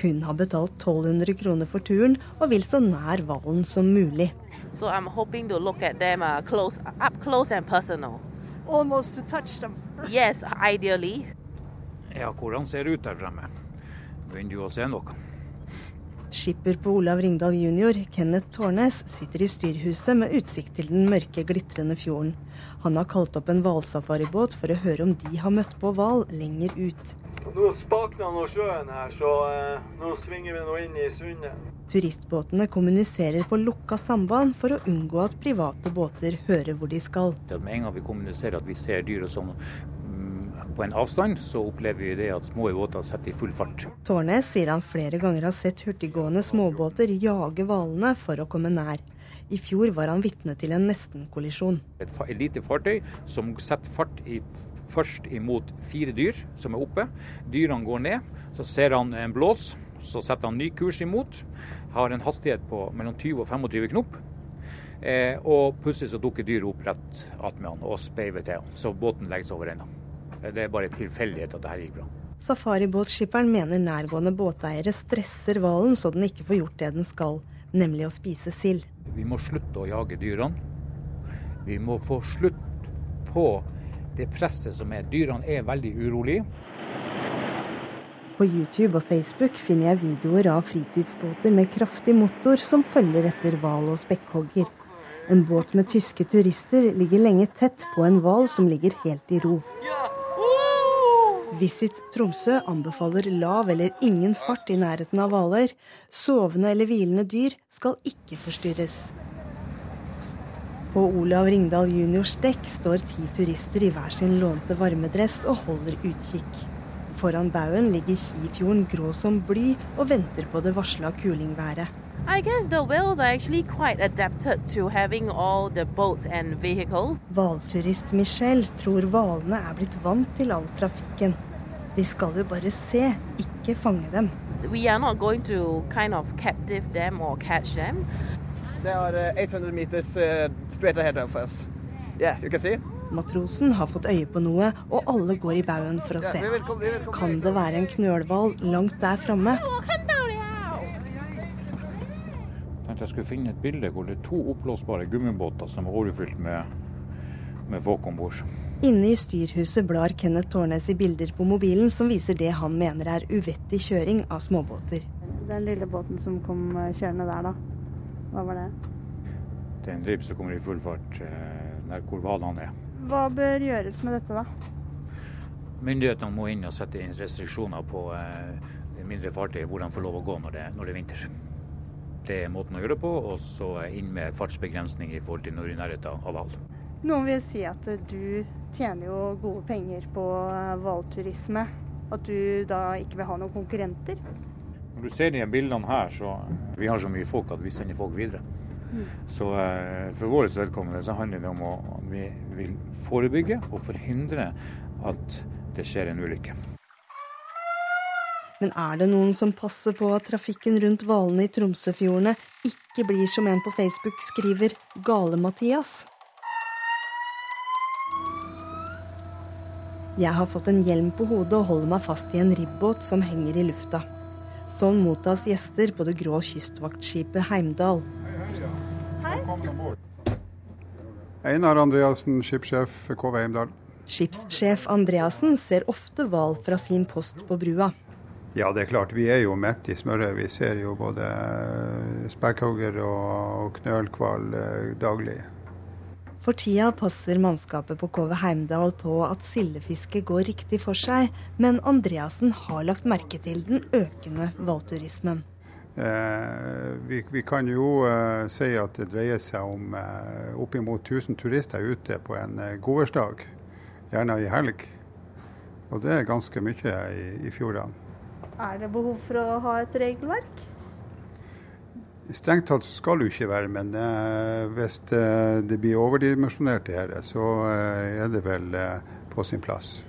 Speaker 21: Hun har betalt 1200 kroner for turen, og vil så nær hvalen som mulig.
Speaker 24: So I'm hoping to look at them uh, close, up close and personal.
Speaker 22: Almost to touch them.
Speaker 24: Yes, ideally.
Speaker 19: Ja, hvordan ser det ut der fremme? Begynner du å se noe?
Speaker 21: Skipper på Olav Ringdal jr., Kenneth Tårnes, sitter i styrhuset med utsikt til den mørke, glitrende fjorden. Han har kalt opp en hvalsafaribåt for å høre om de har møtt på hval lenger ut.
Speaker 25: Nå spakner nå sjøen her, så eh, nå svinger vi nå inn i sundet.
Speaker 21: Turistbåtene kommuniserer på lukka samband for å unngå at private båter hører hvor de skal.
Speaker 19: Med en gang vi kommuniserer at vi ser dyr og sånn mm, på en avstand, så opplever vi det at små båter setter i full fart.
Speaker 21: Tårnes sier han flere ganger har sett hurtiggående småbåter jage hvalene for å komme nær. I fjor var han vitne til en nestenkollisjon.
Speaker 19: Et et lite fartøy som setter fart i, først imot fire dyr som er oppe. Dyrene går ned. Så ser han en blås, så setter han ny kurs imot. Har en hastighet på mellom 20 og 25 knop. Eh, og plutselig så dukker dyret opp rett attmed han og speiver til han. Så båten legges over ende. Det er bare tilfeldighet at det her gikk bra.
Speaker 21: Safaribåtskipperen mener nærgående båteiere stresser hvalen så den ikke får gjort det den skal, nemlig å spise sild.
Speaker 19: Vi må slutte å jage dyrene. Vi må få slutt på det presset som er. Dyrene er veldig urolige.
Speaker 21: På YouTube og Facebook finner jeg videoer av fritidsbåter med kraftig motor som følger etter hval og spekkhogger. En båt med tyske turister ligger lenge tett på en hval som ligger helt i ro. Visit Tromsø anbefaler lav eller ingen fart i nærheten av hvaler. Sovende eller hvilende dyr skal ikke forstyrres. På Olav Ringdal juniors dekk står ti turister i hver sin lånte varmedress og holder utkikk. Foran baugen ligger Kifjorden grå som bly og venter på det varsla kulingværet.
Speaker 24: I guess the whales are actually quite adapted to having all the boats and vehicles.
Speaker 21: Hvalturist Michelle tror hvalene er blitt vant til all trafikken. Vi skal jo bare se, ikke fange dem.
Speaker 24: We are not going to kind of captive them or catch them.
Speaker 26: They are uh, 800 meters uh, straight ahead of us. Yeah, you can see.
Speaker 21: Matrosen har fått øye på noe, og alle går i baugen for å se. Kan det være en knølhval langt der framme?
Speaker 19: jeg skulle finne et bilde hvor det er to oppblåsbare gummibåter som er overfylt med, med folk om bord.
Speaker 21: Inne i styrhuset blar Kenneth Tårnes i bilder på mobilen som viser det han mener er uvettig kjøring av småbåter.
Speaker 22: Den lille båten som kom eh, kjørende der, da. Hva var det?
Speaker 19: Det er en ribb som kommer i full fart eh, der hvor hvalene er.
Speaker 22: Hva bør gjøres med dette, da?
Speaker 19: Myndighetene må inn og sette inn restriksjoner på eh, mindre fartøy hvor de får lov å gå når det, når det er vinter. Det er måten å gjøre det på, og så inn med fartsbegrensning i forhold til når i nærheten av hval.
Speaker 22: Noen vil si at du tjener jo gode penger på eh, hvalturisme. At du da ikke vil ha noen konkurrenter.
Speaker 19: Når du ser de bildene her, så vi har så mye folk at vi sender folk videre.
Speaker 22: Mm.
Speaker 19: Så eh, for vårt vedkommende så handler det om å vi vil forebygge og forhindre at det skjer en ulykke.
Speaker 21: Men er det noen som passer på at trafikken rundt hvalene i Tromsøfjordene ikke blir som en på Facebook skriver Gale-Mathias? Jeg har fått en hjelm på hodet og holder meg fast i en ribbåt som henger i lufta. Sånn mottas gjester på det grå kystvaktskipet Heimdal.
Speaker 27: Einar Andreassen, skipssjef KV Heimdal.
Speaker 21: Skipssjef Andreassen ser ofte hval fra sin post på brua.
Speaker 27: Ja, det er klart. Vi er jo midt i smøret. Vi ser jo både spekkhogger og knølhval eh, daglig.
Speaker 21: For tida passer mannskapet på KV Heimdal på at sildefisket går riktig for seg, men Andreassen har lagt merke til den økende hvalturismen.
Speaker 27: Eh, vi, vi kan jo eh, si at det dreier seg om eh, oppimot 1000 turister ute på en eh, godværsdag, gjerne i helg. Og det er ganske mye i, i fjordene.
Speaker 22: Er det behov for å ha et regelverk?
Speaker 27: Strengt tatt skal det jo ikke være, men eh, hvis det, det blir overdimensjonert så eh, er det vel eh, på sin plass.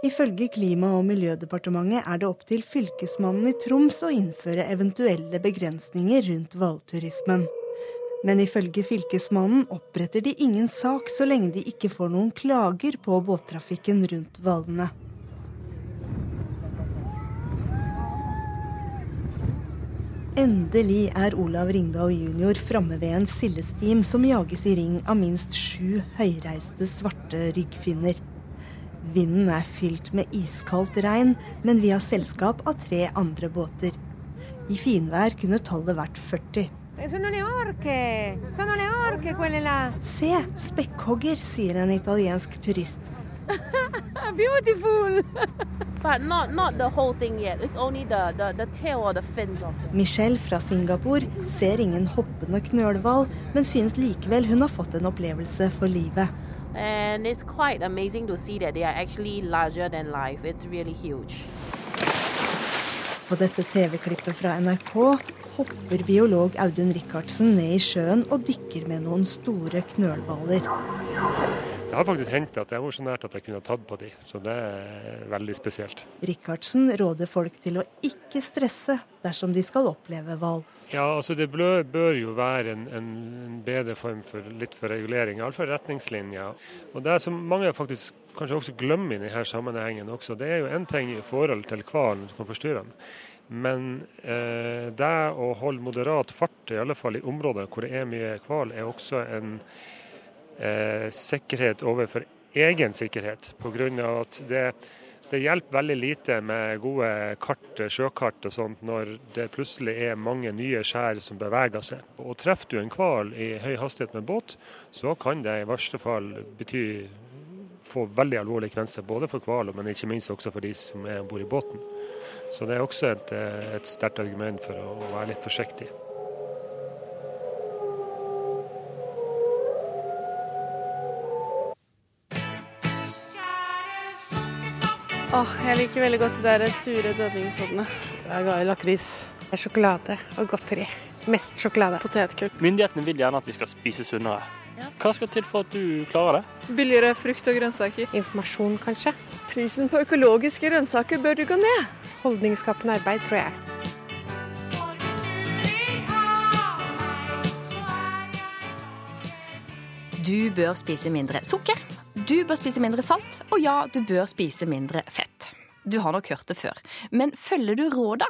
Speaker 21: Ifølge Klima- og miljødepartementet er det opp til fylkesmannen i Troms å innføre eventuelle begrensninger rundt hvalturismen. Men ifølge fylkesmannen oppretter de ingen sak så lenge de ikke får noen klager på båttrafikken rundt hvalene. Endelig er Olav Ringdal jr. framme ved en sildestim som jages i ring av minst sju høyreiste svarte ryggfinner. Vinden er fylt med iskaldt regn, men vi har selskap av tre andre båter. I finvær kunne tallet vært 40. Se, spekkhogger, sier en italiensk turist. [laughs]
Speaker 24: Beautiful! but not not the whole thing yet. It's only the, the, the tail or the fins of them.
Speaker 21: Michelle fra Singapore ser ingen hoppende knølhval, men synes likevel hun har fått en opplevelse for livet.
Speaker 24: And it's quite amazing to see that they are actually larger than life. It's really huge.
Speaker 21: På dette TV-klippet fra NRK hopper biolog Audun Rikardsen ned i sjøen og dykker med noen store knølhvaler.
Speaker 20: Det har faktisk hendt at jeg var så nært at jeg kunne ha tatt på de, så det er veldig spesielt.
Speaker 21: Rikardsen råder folk til å ikke stresse dersom de skal oppleve hval.
Speaker 20: Ja, altså Det bør, jo være en, en, bedre form for litt for regulering, iallfall retningslinjer. Og Det som mange faktisk kanskje også glemmer i denne sammenhengen, også, det er jo en ting i forhold til hvalen som kan forstyrre den. Men eh, det å holde moderat fart, i alle fall i områder hvor det er mye hval, er også en eh, sikkerhet overfor egen sikkerhet. På grunn av at det, det, hjelper veldig lite med gode kart, sjøkart og sånt når det plutselig er mange nye skjær som beveger seg. Og Treffer du en hval i høy hastighet med båt, så kan det i verste fall bety få veldig alvorlige kvenser, både for hvalen, men ikke minst også for de som er om bord i båten. Så det er også et, eh, et sterkt argument for å være litt forsiktig.
Speaker 28: Åh, jeg liker veldig godt de der sure dødningshodene.
Speaker 29: Jeg er glad i lakris. Sjokolade og godteri. Mest sjokolade.
Speaker 28: Potetgull.
Speaker 30: Myndighetene vil gjerne at vi skal spise sunnere. Hva skal til for at du klarer det?
Speaker 28: Billigere frukt og grønnsaker.
Speaker 29: Informasjon, kanskje.
Speaker 28: Prisen på økologiske grønnsaker bør gå ned.
Speaker 29: Holdningsskapende arbeid, tror jeg.
Speaker 1: Du bør spise mindre sukker, du bør spise mindre salt, og ja, du bør spise mindre fett. Du har nok hørt det før, men følger du råda?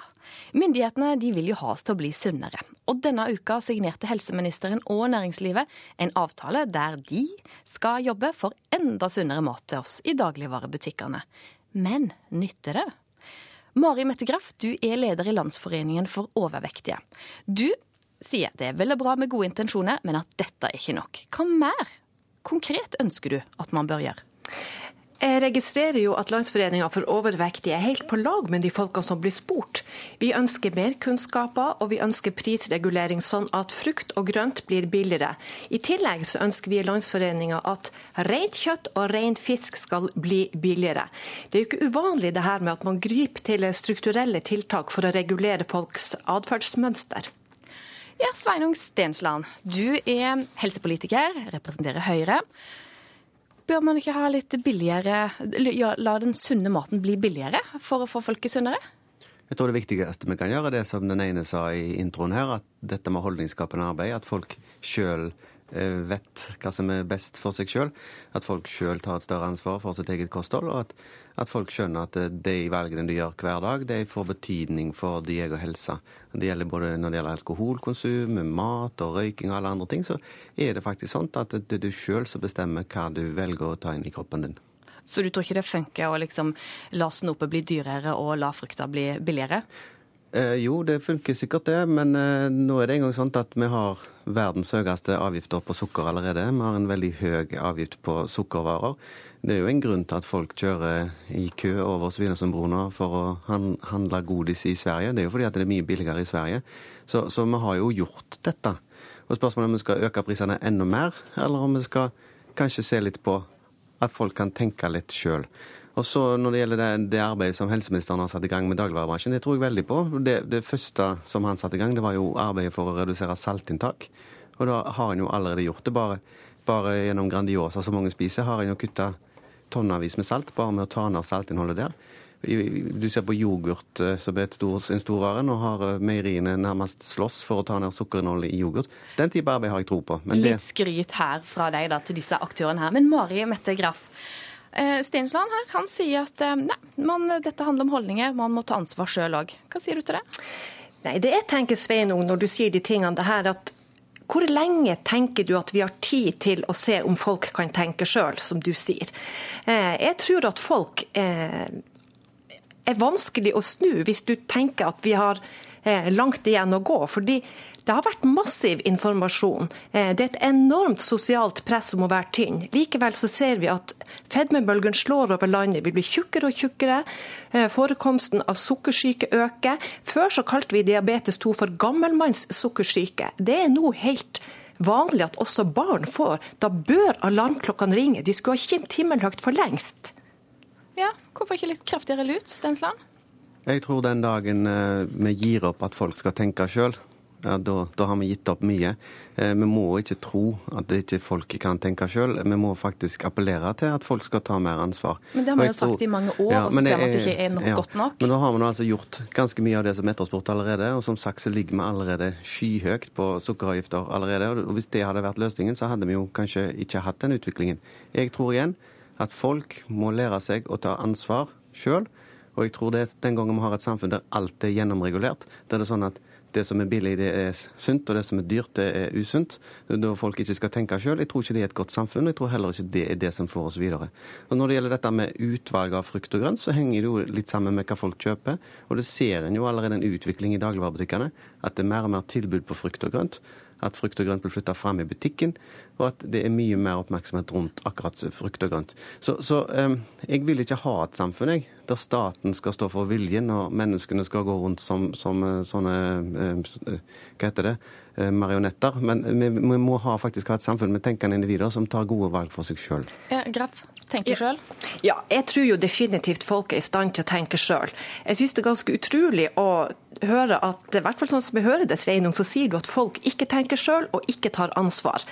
Speaker 1: Myndighetene vil jo ha oss til å bli sunnere, og denne uka signerte helseministeren og næringslivet en avtale der de skal jobbe for enda sunnere mat til oss i dagligvarebutikkene. Men nytter det? Mari Mette Graff, du er leder i Landsforeningen for overvektige. Du sier det er veldig bra med gode intensjoner, men at dette er ikke nok. Hva mer konkret ønsker du at man bør gjøre?
Speaker 29: Jeg registrerer jo at Landsforeninga for overvektige er helt på lag med de folkene som blir spurt. Vi ønsker mer kunnskaper, og vi ønsker prisregulering sånn at frukt og grønt blir billigere. I tillegg så ønsker vi i Landsforeninga at rent kjøtt og ren fisk skal bli billigere. Det er jo ikke uvanlig det her med at man griper til strukturelle tiltak for å regulere folks atferdsmønster.
Speaker 1: Ja, Sveinung Stensland, du er helsepolitiker, representerer Høyre. Bør man ikke ha litt billigere, la den sunne maten bli billigere for å få folket sunnere?
Speaker 31: Jeg tror det viktigste vi kan gjøre, det som den ene sa i introen her, at dette med holdningsskapende arbeid, at folk sjøl eh, vet hva som er best for seg sjøl. At folk sjøl tar et større ansvar for sitt eget kosthold. og at at folk skjønner at de valgene du gjør hver dag, de får betydning for din egen helse. Det gjelder både når det gjelder alkoholkonsum, mat og røyking og alle andre ting. Så er det faktisk sånn at det er du sjøl som bestemmer hva du velger å ta inn i kroppen din.
Speaker 1: Så du tror ikke det funker å liksom la snopet bli dyrere og la frukta bli billigere?
Speaker 31: Eh, jo, det funker sikkert det, men eh, nå er det engang sånn at vi har verdens høyeste avgifter på sukker allerede. Vi har en veldig høy avgift på sukkervarer. Det er jo en grunn til at folk kjører i kø over Svinesundbrua for å handle godis i Sverige. Det er jo fordi at det er mye billigere i Sverige. Så, så vi har jo gjort dette. Og Spørsmålet er om vi skal øke prisene enda mer, eller om vi skal kanskje se litt på at folk kan tenke litt sjøl. Og så Når det gjelder det, det, arbeidet som helseministeren har satt i gang med dagligvarebransjen, det tror jeg veldig på. Det, det, første som han satte i gang, det var jo arbeidet for å redusere saltinntak. Og da har han jo allerede gjort det. Bare, bare gjennom Grandiosa, som mange spiser, har han jo kutta tonnevis med salt bare med å ta ned saltinnholdet der. Du ser på yoghurt eh, som er stor, en stor vare. Nå har eh, meieriene nærmest slåss for å ta ned sukkerinnholdet i yoghurt. Den type arbeid har jeg tro på.
Speaker 1: Litt skryt her fra deg da, til disse aktørene her. Men Mari Mette Graff, Stensland her, han sier at eh, nei, man, dette handler om holdninger, man må ta ansvar sjøl òg. Hva sier du til det?
Speaker 29: Nei, det jeg tenker, Sveinung, når du sier de tingene det her, at hvor lenge tenker du at vi har tid til å se om folk kan tenke sjøl, som du sier? Eh, jeg tror at folk eh, er vanskelig å snu hvis du tenker at vi har eh, langt igjen å gå. fordi det har vært massiv informasjon. Det er et enormt sosialt press om å være tynn. Likevel så ser vi at fedmebølgen slår over landet. Vi blir tjukkere og tjukkere. Forekomsten av sukkersyke øker. Før så kalte vi diabetes 2 for gammelmanns sukkersyke. Det er nå helt vanlig at også barn får. Da bør alarmklokkene ringe. De skulle ha kimt himmelhøyt for lengst.
Speaker 1: Ja, hvorfor ikke litt kraftigere lut, Stensland?
Speaker 31: Jeg tror den dagen vi gir opp at folk skal tenke sjøl, ja, da, da, har vi gitt opp mye. Eh, vi må ikke tro at det ikke folk kan tenke sjøl. Vi må faktisk appellere til at folk skal ta mer ansvar.
Speaker 1: Men det har vi jo sagt tror, i mange år, ja, og så ser vi at det ikke er nok, ja, godt nok.
Speaker 31: Men da har vi altså gjort ganske mye av det som er etterspurt allerede. Og som sagt så ligger vi allerede skyhøyt på sukkeravgifter allerede. Og hvis det hadde vært løsningen, så hadde vi jo kanskje ikke hatt den utviklingen. Jeg tror igjen at folk må lære seg å ta ansvar sjøl. Og jeg tror det er den gangen vi har et samfunn der alt er gjennomregulert, der det er sånn at det som er billig, det er sunt, og det som er dyrt, det er usunt. Da folk ikke skal tenke sjøl. Jeg tror ikke det er et godt samfunn, og jeg tror heller ikke det er det som får oss videre. Og Når det gjelder dette med utvalg av frukt og grønt, så henger det jo litt sammen med hva folk kjøper. Og det ser en jo allerede en utvikling i dagligvarebutikkene, at det er mer og mer tilbud på frukt og grønt at frukt og grønt blir flytta fram i butikken, og at det er mye mer oppmerksomhet rundt akkurat frukt og grønt. Så, så um, jeg vil ikke ha et samfunn jeg, der staten skal stå for viljen, og menneskene skal gå rundt som, som uh, sånne uh, Hva heter det? Marionetter. Men vi, vi, må ha, faktisk ha et samfunn med tenkende individer som tar gode valg for seg sjøl.
Speaker 1: Ja, Graff tenker sjøl?
Speaker 29: Ja, jeg tror jo definitivt folk er i stand til å tenke sjøl. Jeg syns det er ganske utrolig å høre at i hvert fall sånn som jeg hører det, Sveinung, så sier du at folk ikke tenker sjøl og ikke tar ansvar.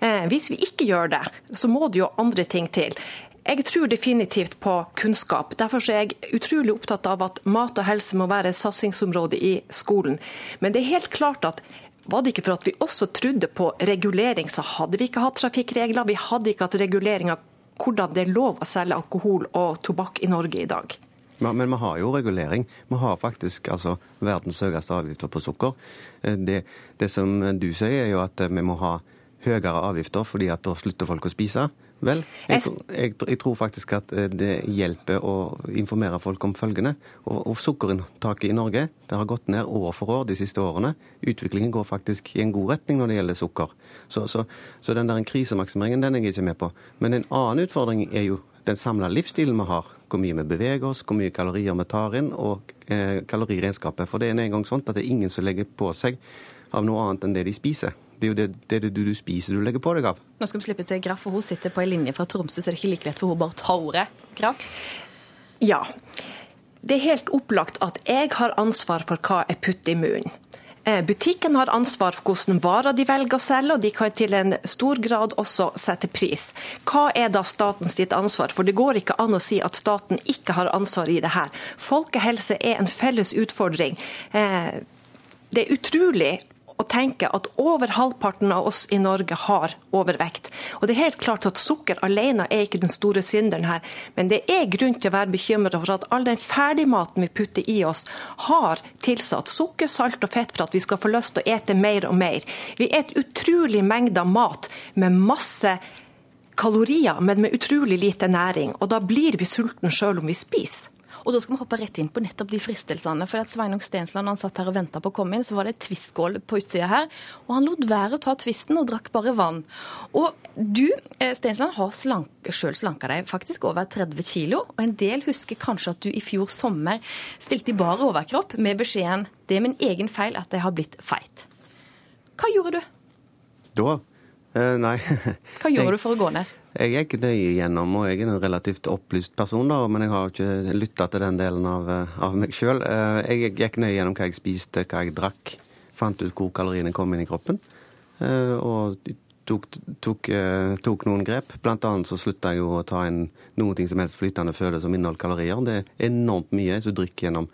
Speaker 29: Eh, hvis vi ikke gjør det, så må det jo andre ting til. Jeg tror definitivt på kunnskap. Derfor er jeg utrolig opptatt av at mat og helse må være et satsingsområde i skolen. Men det er helt klart at var det ikke for at vi også trodde på regulering, så hadde vi ikke hatt trafikkregler. Vi hadde ikke hatt regulering av hvordan det er lov å selge alkohol og tobakk i Norge i dag.
Speaker 31: Men vi har jo regulering. Vi har faktisk altså, verdens høyeste avgifter på sukker. Eh, det, det, som du sier, er jo at vi må ha høyere avgifter fordi at da slutter folk å spise. Vel, jeg, jeg, jeg, tror faktisk at eh, det hjelper å informere folk om følgende. Og, og Sukkerinntaket i Norge det har gått ned år for år de siste årene. Utviklingen går faktisk i en god retning når det gjelder sukker. Så, så, så den der krisemaksimeringen den er jeg ikke med på. Men en annen utfordring er jo den samla livsstilen vi har. Hvor mye vi beveger oss, hvor mye kalorier vi tar inn, og eh, kaloriregnskapet. For det er en gang sånn at det er ingen som legger på seg av noe annet enn det de spiser. Det er jo det, det, det du, du, spiser du legger på deg av.
Speaker 1: Nå skal vi slippe til Graff, for hun sitter på en linje fra Tromsø, så det er ikke like lett for hun bare ta ordet. Graff?
Speaker 29: Ja. Det er helt opplagt at jeg har ansvar for hva jeg putter i munnen. Eh, butikken har ansvar for hvordan varer de velger å selge, og de kan til en stor grad også sette pris. Hva er da statens sitt ansvar? For det går ikke an å si at staten ikke har ansvar i det her. Folkehelse er en felles utfordring. Eh, det er utrolig å tenke at over halvparten av oss i Norge har overvekt. Og det er helt klart at Sukker alene er ikke den store synderen her, men det er grunn til å være bekymret for at all den ferdigmaten vi putter i oss, har tilsatt sukker, salt og fett for at vi skal få lyst til å ete mer og mer. Vi et utrolig mengder mat med masse kalorier, men med utrolig lite næring. Og da blir vi sultne sjøl om vi spiser.
Speaker 1: Og da skal vi hoppe rett inn på nettopp de fristelsene. For at Sveinung Stensland han satt her og venta på å komme inn, så var det et tvistskål på utsida her. Og han lot være å ta tvisten og drakk bare vann. Og du, eh, Stensland, har slank, sjøl slanka deg faktisk over 30 kilo. Og en del husker kanskje at du i fjor sommer stilte i bar overkropp med beskjeden 'Det er min egen feil at jeg har blitt feit'. Hva gjorde du?
Speaker 31: Da? Uh, nei.
Speaker 1: Hva gjorde du for å gå ned?
Speaker 31: Jeg gikk nøye gjennom, og jeg er en relativt opplyst person, da, men jeg har ikke lytta til den delen av, eh, av meg sjøl. Eh, jeg gikk nøye gjennom hva jeg spiste, hva jeg drakk. Fant ut hvor kaloriene kom inn i kroppen. Eh, og tok, tok, tok noen grep. Blant annet så slutta jeg jo å ta inn noe som helst flytende føde som inneholder kalorier. Det er enormt mye som du drikker gjennom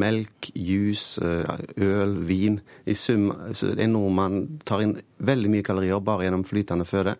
Speaker 31: melk, juice, øl, vin. I sum en nordmann tar inn veldig mye kalorier bare gjennom flytende føde.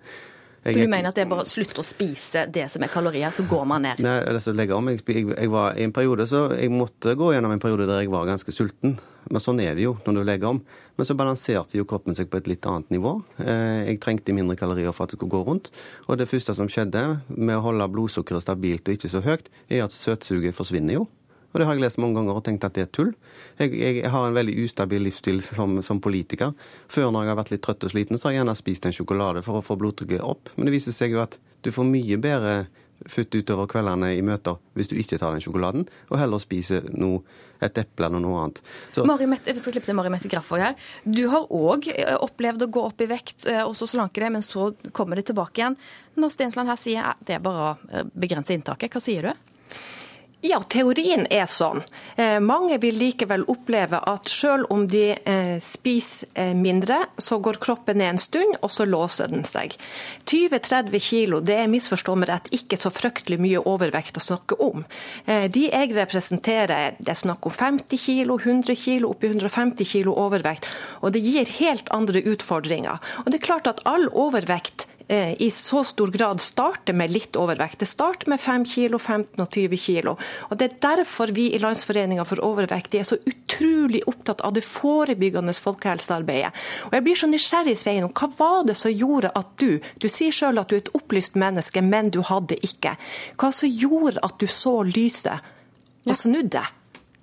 Speaker 31: Jeg
Speaker 1: Så du mener at det er bare å slutte å spise det som er kalorier, så går man ned?
Speaker 31: Nei, altså legge om. Jeg, jeg, jeg var i en periode så jeg måtte gå gjennom en periode der jeg var ganske sulten. Men sånn er det jo når du legger om. Men så balanserte jo kroppen seg på et litt annet nivå. Eh, Jeg trengte mindre kalorier for at det skulle gå rundt. Og det første som skjedde med å holde blodsukkeret stabilt og ikke så høyt, er at søtsuget forsvinner jo. Og det har jeg lest mange ganger og tenkt at det er tull. Jeg, jeg har en veldig ustabil livsstil som, som politiker. Før når jeg har vært litt trøtt og sliten, så har jeg gjerne spist en sjokolade for å få blodtrykket opp. Men det viser seg jo at du får mye bedre futt utover kveldene i møter hvis du ikke tar den sjokoladen, og heller spiser noe, et eple eller noe annet. Så,
Speaker 1: Mari Mette, jeg skal slippe til Mari Mette Graffer her. Du har òg opplevd å gå opp i vekt eh, og så slanke deg, men så kommer det tilbake igjen. Når Stensland her sier at det er bare å eh, begrense inntaket, hva sier du?
Speaker 29: Ja, teorien er sånn. Eh, mange vil likevel oppleve at selv om de eh, spiser eh, mindre, så går kroppen ned en stund, og så låser den seg. 20-30 kilo, det er misforstå meg rett ikke så fryktelig mye overvekt å snakke om. De jeg representerer, det er snakk om 50 kilo, 100 kilo, oppi 150 kilo overvekt. Og det gir helt andre utfordringer. Og det er klart at all overvekt i så stor grad starter med litt overvekt. Det starter med 5 kilo, 15 og 20 kilo. Og Det er derfor vi i Landsforeninga for overvekt er så utrolig opptatt av det forebyggende folkehelsearbeidet. Og Jeg blir så nysgjerrig, Svein, hva var det som gjorde at du Du sier sjøl at du er et opplyst menneske, men du hadde ikke. Hva som gjorde at du så lyset og snudde?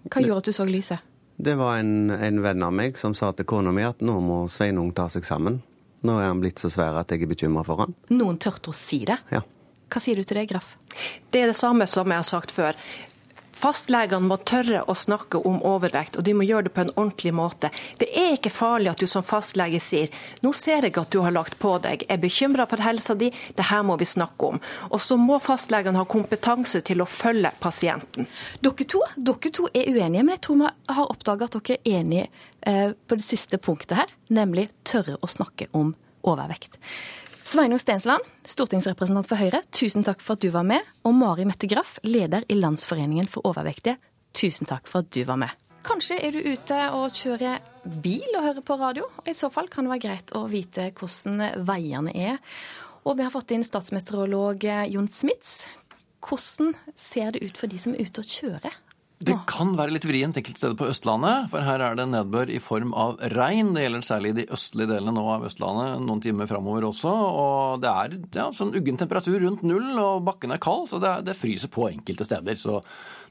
Speaker 1: Hva gjorde at du så lyset?
Speaker 31: det var en, en venn av meg som sa til kona mi at nå må Sveinung ta seg sammen. Nå er han blitt så svær at jeg er bekymra for han.
Speaker 1: Noen turte å si det.
Speaker 31: Ja.
Speaker 1: Hva sier du til det, Graff?
Speaker 29: Det er det samme som jeg har sagt før. Fastlegene må tørre å snakke om overvekt, og de må gjøre det på en ordentlig måte. Det er ikke farlig at du som fastlege sier nå ser jeg at du har lagt på deg, er bekymra for helsa di, det her må vi snakke om. Og så må fastlegene ha kompetanse til å følge pasienten.
Speaker 1: Dere to, dere to er uenige, men jeg tror vi har oppdaga at dere er enige eh, på det siste punktet her, nemlig tørre å snakke om overvekt. Sveinung Stensland, stortingsrepresentant for Høyre, tusen takk for at du var med. Og Mari Mette Graff, leder i Landsforeningen for overvektige, tusen takk for at du var med. Kanskje er du ute og kjører bil og hører på radio. I så fall kan det være greit å vite hvordan veiene er. Og vi har fått inn statsmeteorolog Jon Smits. Hvordan ser det ut for de som er ute og kjører?
Speaker 32: Det kan være litt vrient enkelte steder på Østlandet, for her er det nedbør i form av regn. Det gjelder særlig de østlige delene nå av Østlandet, noen timer framover også. Og det er ja, sånn uggen temperatur rundt null, og bakken er kald, så det, det fryser på enkelte steder. Så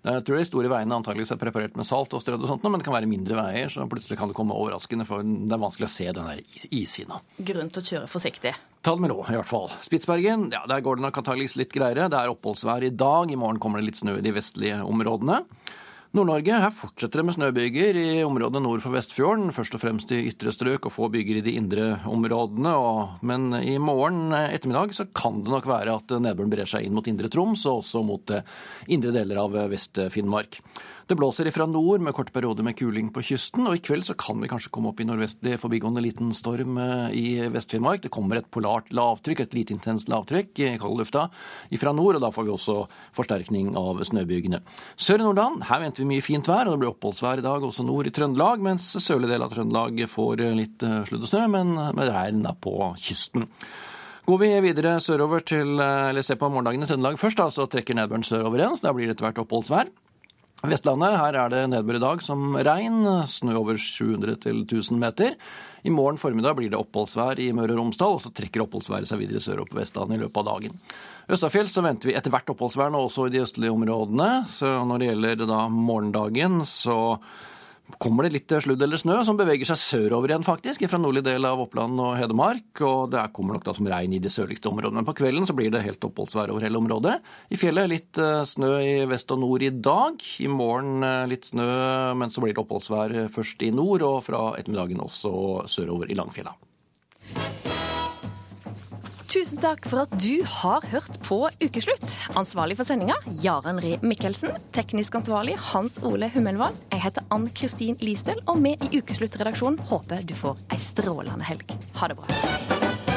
Speaker 32: jeg tror de store veiene antageligvis er preparert med salt og strødd og sånt, men det kan være mindre veier, så plutselig kan det komme overraskende, for det er vanskelig å se den der is ishinna.
Speaker 1: Grunn til å kjøre forsiktig.
Speaker 32: Ta det med ro, i hvert fall. Spitsbergen, ja, der går det nok antageligvis litt greiere. Det er oppholdsvær i dag. I morgen kommer det litt snø i de vestlige områdene. Nord-Norge, her fortsetter det med snøbyger i området nord for Vestfjorden. Først og fremst i ytre strøk og få byger i de indre områdene. Men i morgen ettermiddag så kan det nok være at nedbøren brer seg inn mot indre Troms og også mot eh, indre deler av Vest-Finnmark. Det blåser ifra nord med korte perioder med kuling på kysten, og i kveld så kan vi kanskje komme opp i nordvestlig forbigående liten storm eh, i Vest-Finnmark. Det kommer et polart lavtrykk, et lite intenst lavtrykk i kaldlufta ifra nord, og da får vi også forsterkning av snøbygene. Sør i Nordland, her venter vi mye fint vær, og det blir oppholdsvær i dag også nord i Trøndelag, mens sørlig del av Trøndelag får litt eh, sludd og snø, men med regn da på kysten. Går vi videre sørover til, eh, eller ser på morgendagen i Trøndelag først, da, så trekker nedbøren sørover igjen, så da blir det etter hvert oppholdsvær. Vestlandet, her er det nedbør i dag som regn, snø over 700 til 1000 meter. I morgen formiddag blir det oppholdsvær i Møre og Romsdal, og så trekker oppholdsværet seg videre sørover på Vestlandet i løpet av dagen. Østafjell så venter vi etter hvert oppholdsvær nå også i de østlige områdene. Så når det gjelder da morgendagen, så kommer det litt sludd eller snø som beveger seg sørover igjen, faktisk, fra nordlig del av Oppland og Hedmark. Og det kommer nok da som regn i de sørligste områdene. Men på kvelden så blir det helt oppholdsvær over hele området. I fjellet litt eh, snø i vest og nord i dag. I morgen eh, litt snø, men så blir det oppholdsvær først i nord, og fra ettermiddagen også sørover i Langfjella.
Speaker 1: Tusen takk for at du har hørt på Ukeslutt. Ansvarlig for sendinga, Jaren Ree Mikkelsen. Teknisk ansvarlig, Hans Ole Hummelvold. Jeg heter Ann Kristin Listøl, og vi i Ukeslutt-redaksjonen håper du får ei strålende helg. Ha det bra.